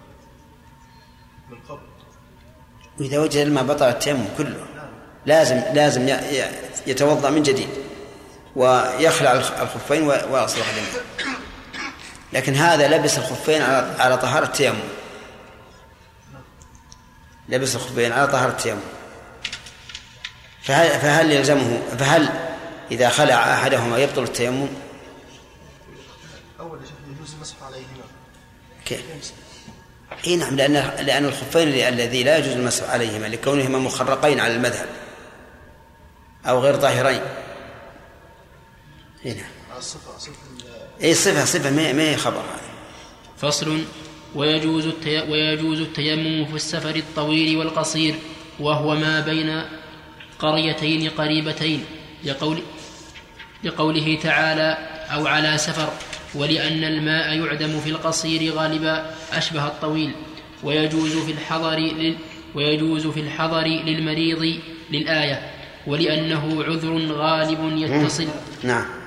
من قبل؟ وإذا وجد الماء بطل التيمم كله لازم لازم ي- يتوضأ من جديد ويخلع الخ- الخفين و- ويغسل القدمين. لكن هذا لبس الخفين على على طهارة التيمم لبس الخفين على طهارة التيمم فهل فهل يلزمه فهل إذا خلع أحدهما يبطل التيمم؟ أول شيء يجوز المسح عليهما كيف؟ إي نعم لأن لأن الخفين الذي لا يجوز المسح عليهما لكونهما مخرقين على المذهب أو غير طاهرين إي نعم اي صفة صفة ما ما هي خبر هذا؟ فصل. ويجوز التي... ويجوز التيمم في السفر الطويل والقصير وهو ما بين قريتين قريبتين لقول لقوله تعالى أو على سفر ولأن الماء يعدم في القصير غالبا أشبه الطويل. ويجوز في الحضر لل... ويجوز في الحضر للمريض للآية ولأنه عذر غالب يتصل. نعم.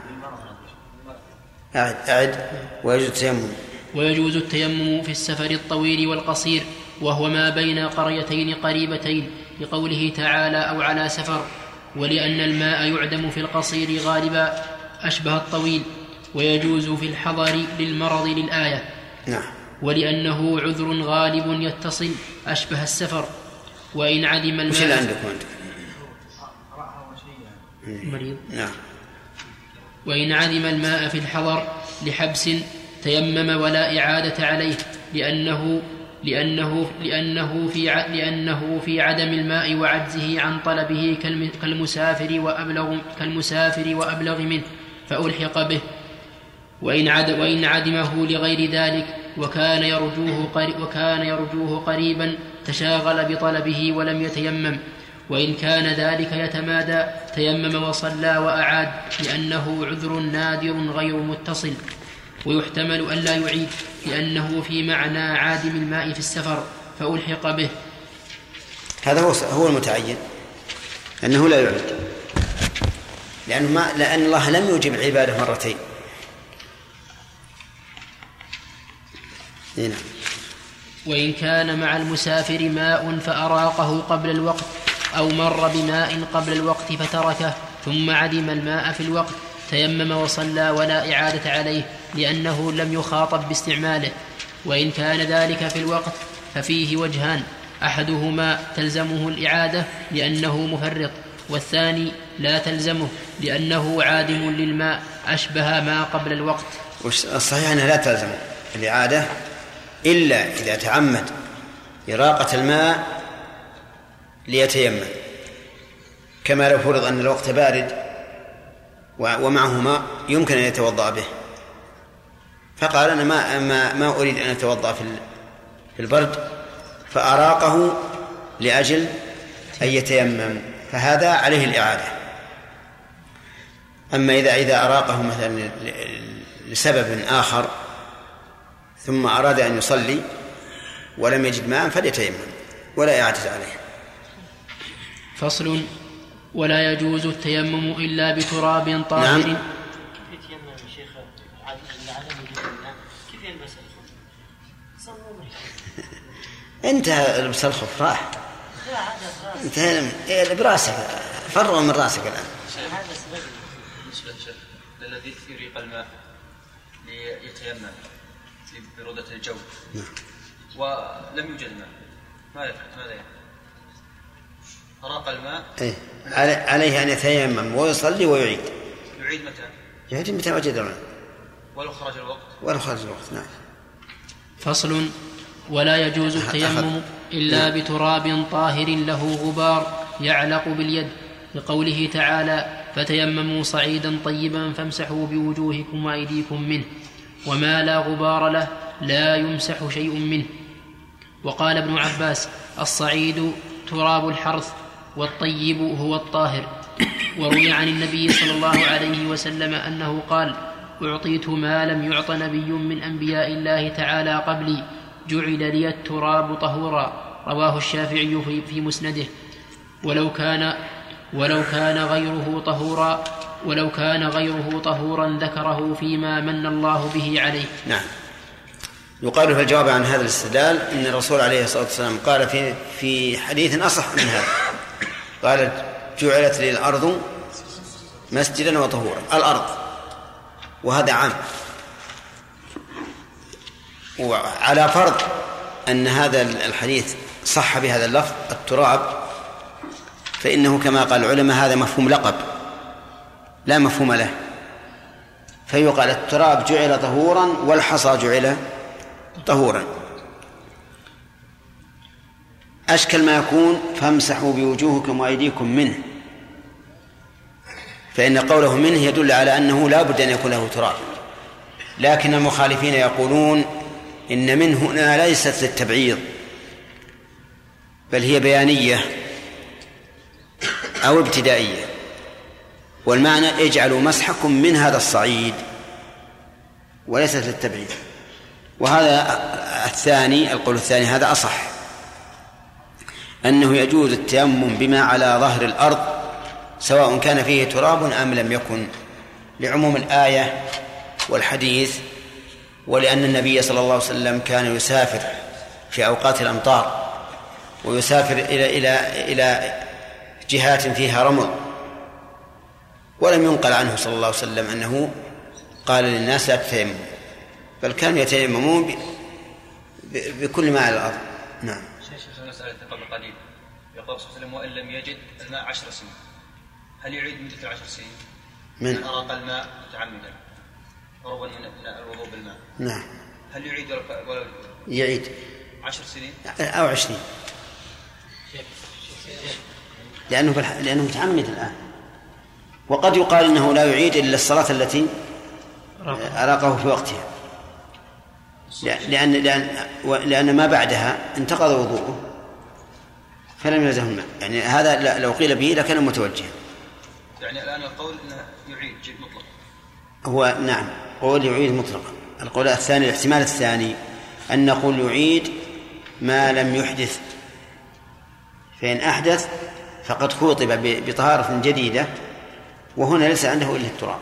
أعد أعد ويجوز التيمم. ويجوز التيمم في السفر الطويل والقصير وهو ما بين قريتين قريبتين لقوله تعالى أو على سفر ولأن الماء يعدم في القصير غالبا أشبه الطويل ويجوز في الحضر للمرض للآية. نعم. ولأنه عذر غالب يتصل أشبه السفر. وإن عدم وش اللي الماء عندكم أنتم؟ مريض. نعم. وإن عدم الماء في الحضر لحبس تيمم ولا إعادة عليه لأنه لأنه لأنه في لأنه في عدم الماء وعجزه عن طلبه كالم- كالمسافر وأبلغ كالمسافر وأبلغ منه فألحق به. وإن عد وإن عدمه لغير ذلك وكان يرجوه وكان يرجوه قريبا تشاغل بطلبه ولم يتيمم. وإن كان ذلك يتمادى تيمم وصلى وأعاد لأنه عذر نادر غير متصل. ويحتمل ألا يعيد لأنه في معنى عادم الماء في السفر فألحق به. هذا هو هو المتعين. انه لا يعد لأنه ما لأن الله لم يجب العباده مرتين. إيه نعم. وإن كان مع المسافر ماء فأراقه قبل الوقت. أو مر بماء قبل الوقت فتركه ثم عدم الماء في الوقت تيمم وصلى ولا إعادة عليه لأنه لم يخاطب باستعماله. وإن كان ذلك في الوقت ففيه وجهان أحدهما تلزمه الإعادة لأنه مفرط والثاني لا تلزمه لأنه عادم للماء أشبه ما قبل الوقت. الصحيح انها لا تلزم الإعادة إلا إذا تعمد إراقة الماء ليتيمم. كما لو فرض أن الوقت بارد ومعه ماء يمكن أن يتوضأ به. فقال أنا ما ما, ما أريد أن أتوضأ في في البرد فأراقه لأجل أن يتيمم. فهذا عليه الإعادة. أما إذا إذا أراقه مثلا لسبب آخر ثم أراد أن يصلي ولم يجد ماء فليتيمم ولا يعتز عليه. فصل ولا يجوز التيمم إلا بتراب طاهر نعم. كيف يتيمم يا شيخ عاد- العالم يجوز الآن كيف يلبس الخف؟ صلوا معي. انتهى لبس الخف راح لا هذا انتهى إيه، براسك فرغ من راسك للشيخ الذي يريق الماء ليتيمم في برودة الجو نعم. ولم يوجد ماء ماذا يفعل؟ ماذا يفعل؟ أراق الماء. إيه. علي- عليه أن يتيمم ويصلي ويعيد. يعيد متى؟ يعيد متى وجد الماء؟ ولو خرج الوقت. ولا خرج الوقت نعم. فصل. ولا يجوز التيمم إلا بتراب طاهر له غبار يعلق باليد. لقوله تعالى فتيمموا صعيدا طيبا فامسحوا بوجوهكم وأيديكم منه وما لا غبار له لا يمسح شيء منه. وقال ابن عباس الصعيد تراب الحرث والطيب هو الطاهر. وروي عن النبي صلى الله عليه وسلم أنه قال أعطيت ما لم يعط نبي من أنبياء الله تعالى قبلي جعل لي التراب طهورا. رواه الشافعي في, في مسنده. ولو كان ولو كان غيره طهورا ولو كان غيره طهورا ذكره فيما من الله به عليه. نعم. يقال في الجواب عن هذا الاستدلال إن الرسول عليه الصلاة والسلام قال في في حديث أصح من هذا. قال جعلت لي الأرض مسجدا وطهورا الأرض. وهذا عام. وعلى فرض أن هذا الحديث صح بهذا اللفظ التراب فإنه كما قال العلماء هذا مفهوم لقب لا مفهوم له. فيقال التراب جعل طهورا والحصى جعل طهورا. أشكل ما يكون فامسحوا بوجوهكم وأيديكم منه. فإن قوله منه يدل على أنه لا بد أن يكون له تراب. لكن المخالفين يقولون إن من هنا ليست للتبعيض بل هي بيانية أو ابتدائية. والمعنى اجعلوا مسحكم من هذا الصعيد وليست للتبعيد وهذا الثاني القول الثاني هذا أصح. أنه يجوز التيمم بما على ظهر الأرض سواء كان فيه تراب أم لم يكن لعموم الآية والحديث ولأن النبي صلى الله عليه وسلم كان يسافر في أوقات الأمطار ويسافر إلى إلى إلى جهات فيها رمل. ولم ينقل عنه صلى الله عليه وسلم أنه قال للناس لا تتيمموا بل كانوا يتيممون بكل ما على الأرض. نعم. شيخ مسألة قبل قليل. يقول صلى الله عليه وسلم وإن لم يجد الماء عشر سنين. هل يعيد مدة العشر سنين؟ من؟ من أراق الماء متعمدا. قربا من من الوضوء بالماء. نعم. هل يعيد ولو ولو يعيد. عشر سنين؟ أو عشرين. لأنه بالح... لأنه متعمد الآن. وقد يقال إنه لا يعيد إلا الصلاة التي أراقه في وقتها. لأن لأن لأن, ما بعدها انتقض وضوءه فلم يلزمه الماء يعني هذا لو قيل به لكان متوجها. يعني الآن القول أنه يعيد جد مطلق. هو نعم قول يعيد مطلقا. القول الثاني الاحتمال الثاني أن نقول يعيد ما لم يحدث. فإن أحدث فقد خوطب بطهارة جديدة وهنا ليس عنده إلا التراب.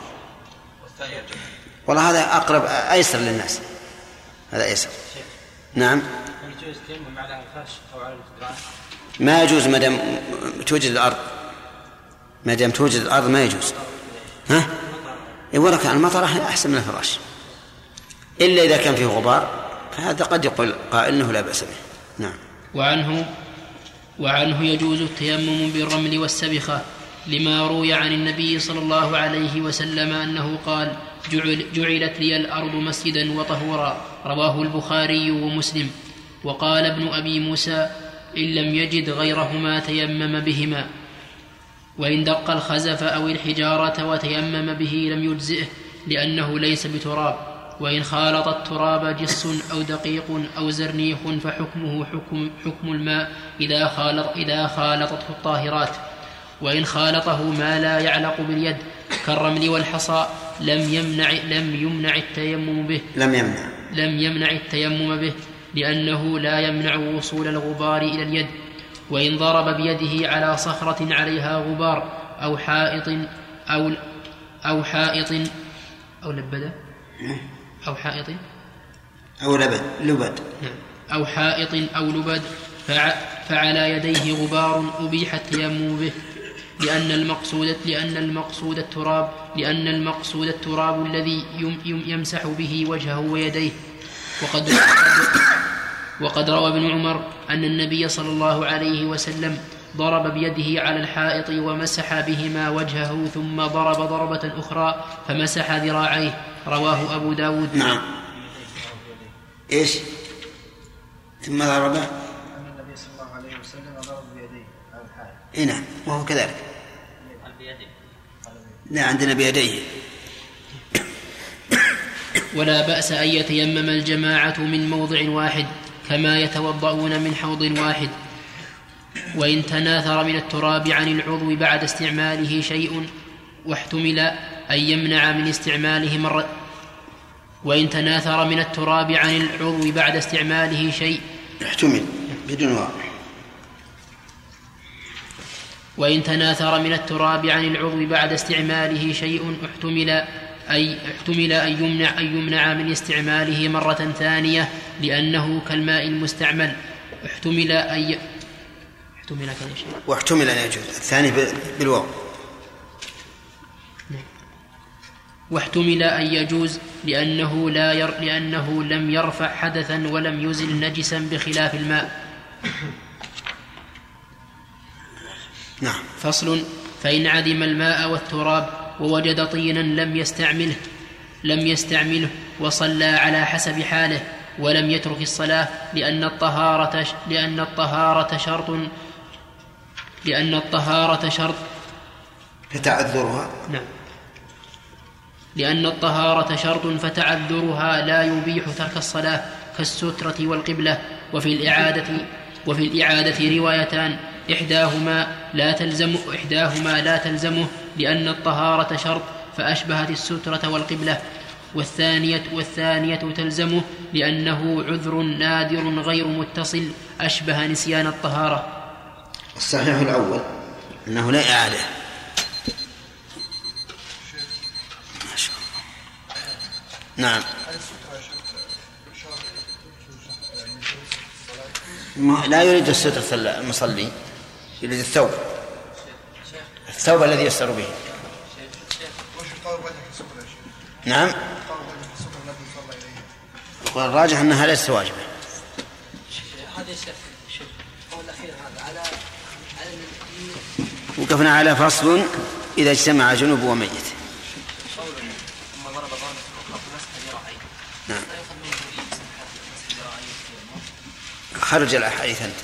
والله هذا أقرب أيسر للناس. هذا أيسر. نعم. يجوز على أو على؟ ما يجوز ما دام توجد الأرض. ما دام توجد الأرض ما يجوز. ها؟ إيه ولا كان المطر أحسن من الفراش. إلا إذا كان فيه غبار فهذا قد يقول قائل أنه لا بأس به. نعم. وعنه وعنه يجوز التيمم بالرمل والسبخة لما روي عن النبي صلى الله عليه وسلم أنه قال جعل جعلت لي الأرض مسجدا وطهورا. رواه البخاري ومسلم. وقال ابن أبي موسى إن لم يجد غيرهما تيمم بهما. وإن دق الخزف أو الحجارة وتيمم به لم يجزئه لأنه ليس بتراب. وإن خالط التراب جص أو دقيق أو زرنيخ فحكمه حكم, حكم الماء إذا خالط إذا خالطته الطاهرات. وإن خالطه ما لا يعلق باليد كالرمل والحصى لم يمنع لم يمنع التيمم به. لم يمنع. لم يمنع التيمم به لأنه لا يمنع وصول الغبار إلى اليد وإن ضرب بيده على صخرة عليها غبار أو حائط أو أو حائط أو لبدة أو حائط أو لبد لبد. أو حائط أو لبد فع- فعلى يديه غبار أبيح التيمم به. لأن المقصود لأن المقصود التراب لأن المقصود التراب الذي يم يم يمسح به وجهه ويديه. وقد وقد روى ابن عمر أن النبي صلى الله عليه وسلم ضرب بيده على الحائط ومسح بهما وجهه ثم ضرب ضربة أخرى فمسح ذراعيه. رواه أبو داود. نعم. إيش؟ ثم ضرب. أن النبي صلى الله عليه وسلم ضرب بيديه على الحائط. إيه نعم وهو كذلك. لا عندنا بيديه. ولا بأس أن يتيمم الجماعة من موضع واحد كما يتوضؤون من حوض واحد. وإن تناثر من التراب عن العضو بعد استعماله شيء واحتمل أن يمنع من استعماله مرة. وإن تناثر من التراب عن العضو بعد استعماله شيء احتمل بدون واو وإن تناثر من التراب عن العضو بعد استعماله شيء احتمل أي احتمل أن يمنع أن يمنع من استعماله مرة ثانية لأنه كالماء المستعمل. احتمل أن. احتمل كذا شيء. واحتمل أن يجوز. الثاني بالواو. واحتمل أن يجوز لأنه لا ير... لأنه لم يرفع حدثا ولم يزل نجسا بخلاف الماء. نعم. فصل. فإن عدم الماء والتراب ووجد طينا لم يستعمله لم يستعمله وصلى على حسب حاله ولم يترك الصلاة لأن الطهارة لأن الطهارة شرط لأن الطهارة شرط. فتعذرها؟ نعم. لأن الطهارة شرط فتعذرها لا يبيح ترك الصلاة كالسترة والقبلة. وفي الإعادة وفي الإعادة روايتان إحداهما لا تلزم إحداهما لا تلزمه لأن الطهارة شرط فأشبهت السترة والقبلة. والثانية والثانية تلزمه لأنه عذر نادر غير متصل أشبه نسيان الطهارة. الصحيح الأول أنه لا إعادة. نعم. لا يريد السترة المصلي. الثوب. الثوب الذي يستر به؟ نعم. والراجح أنها ليست ان وقفنا على فصل إذا اجتمع جنوب وميت. نعم. خرج الحديث أنت.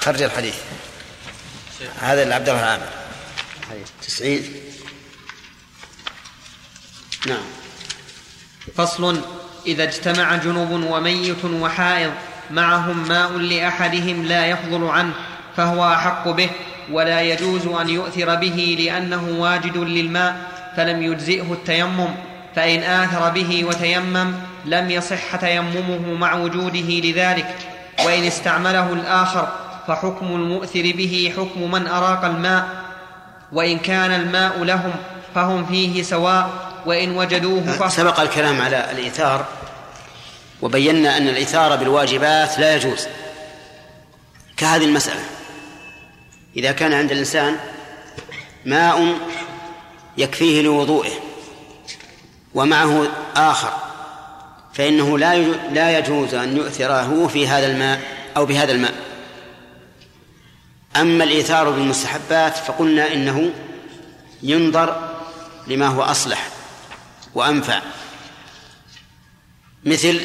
خرج الحديث. هذا لعبد الله العامر حديث تسعين. نعم. فصل. إذا اجتمع جنوب وميت وحائض معهم ماء لأحدهم لا يفضل عنه فهو أحق به ولا يجوز أن يؤثر به لأنه واجد للماء فلم يجزئه التيمم فإن آثر به وتيمم لم يصح تيممه مع وجوده لذلك وإن استعمله الآخر فحكم المؤثر به حكم من أراق الماء وإن كان الماء لهم فهم فيه سواء وإن وجدوه فهم سبق الكلام على الإيثار وبينا أن الإيثار بالواجبات لا يجوز كهذه المسألة. إذا كان عند الإنسان ماء يكفيه لوضوئه ومعه آخر فإنه لا لا يجوز أن يؤثره في هذا الماء أو بهذا الماء. أما الإيثار بالمستحبات فقلنا إنه ينظر لما هو أصلح وأنفع. مثل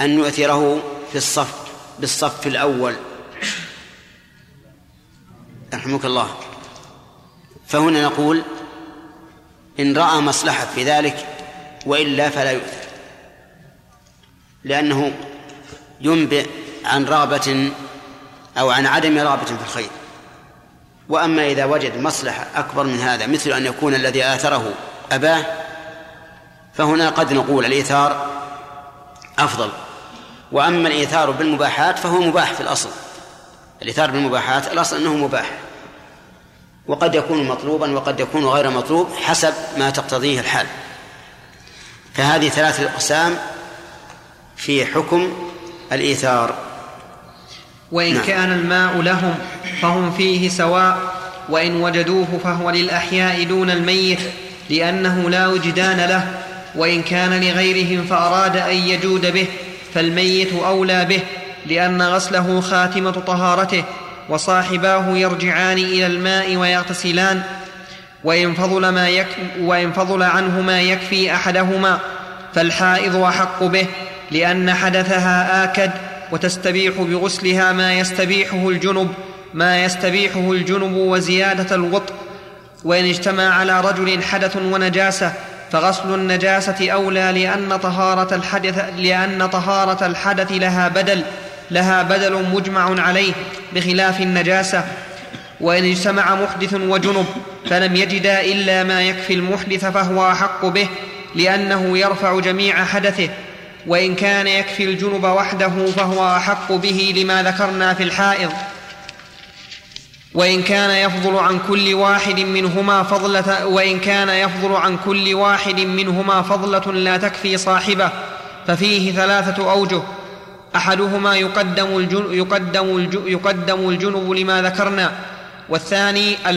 أن نؤثره في الصف بالصف الأول. رحمك الله. فهنا نقول إن رأى مصلحة في ذلك وإلا فلا يؤثر. لأنه ينبئ عن رغبة أو عن عدم رغبة في الخير. وأما إذا وجد مصلحة أكبر من هذا مثل أن يكون الذي آثره أباه فهنا قد نقول الإيثار أفضل. وأما الإيثار بالمباحات فهو مباح في الأصل. الإيثار بالمباحات الأصل أنه مباح. وقد يكون مطلوبا وقد يكون غير مطلوب حسب ما تقتضيه الحال. فهذه ثلاثة أقسام في حكم الإيثار. وإن نعم. كان الماء لهم فهم فيه سواء وإن وجدوه فهو للأحياء دون الميت لأنه لا وجدان له وإن كان لغيرهم فأراد أن يجود به فالميت أولى به لأن غسله خاتمة طهارته وصاحباه يرجعان إلى الماء ويغتسلان وإن فضل, ما يك وإن فضل عنه ما يكفي أحدهما فالحائض أحق به لأن حدثها آكد وتستبيح بغسلها ما يستبيحه الجنب ما يستبيحه الجنب وزيادة الوطء. وإن اجتمع على رجل حدث ونجاسة فغسل النجاسة أولى لأن طهارة الحدث لأن طهارة الحدث لها بدل لها بدل مجمع عليه بخلاف النجاسة. وإن اجتمع محدث وجنب فلم يجدا إلا ما يكفي المحدث فهو أحق به لأنه يرفع جميع حدثه. وإن كان يكفي الجنب وحده فهو أحق به لما ذكرنا في الحائض. وإن كان يفضل عن كل واحد منهما فضلة وإن كان يفضل عن كل واحد منهما فضلة لا تكفي صاحبه ففيه ثلاثة أوجه. أحدهما يقدم الجن يقدم الجن يقدم الجنب لما ذكرنا والثاني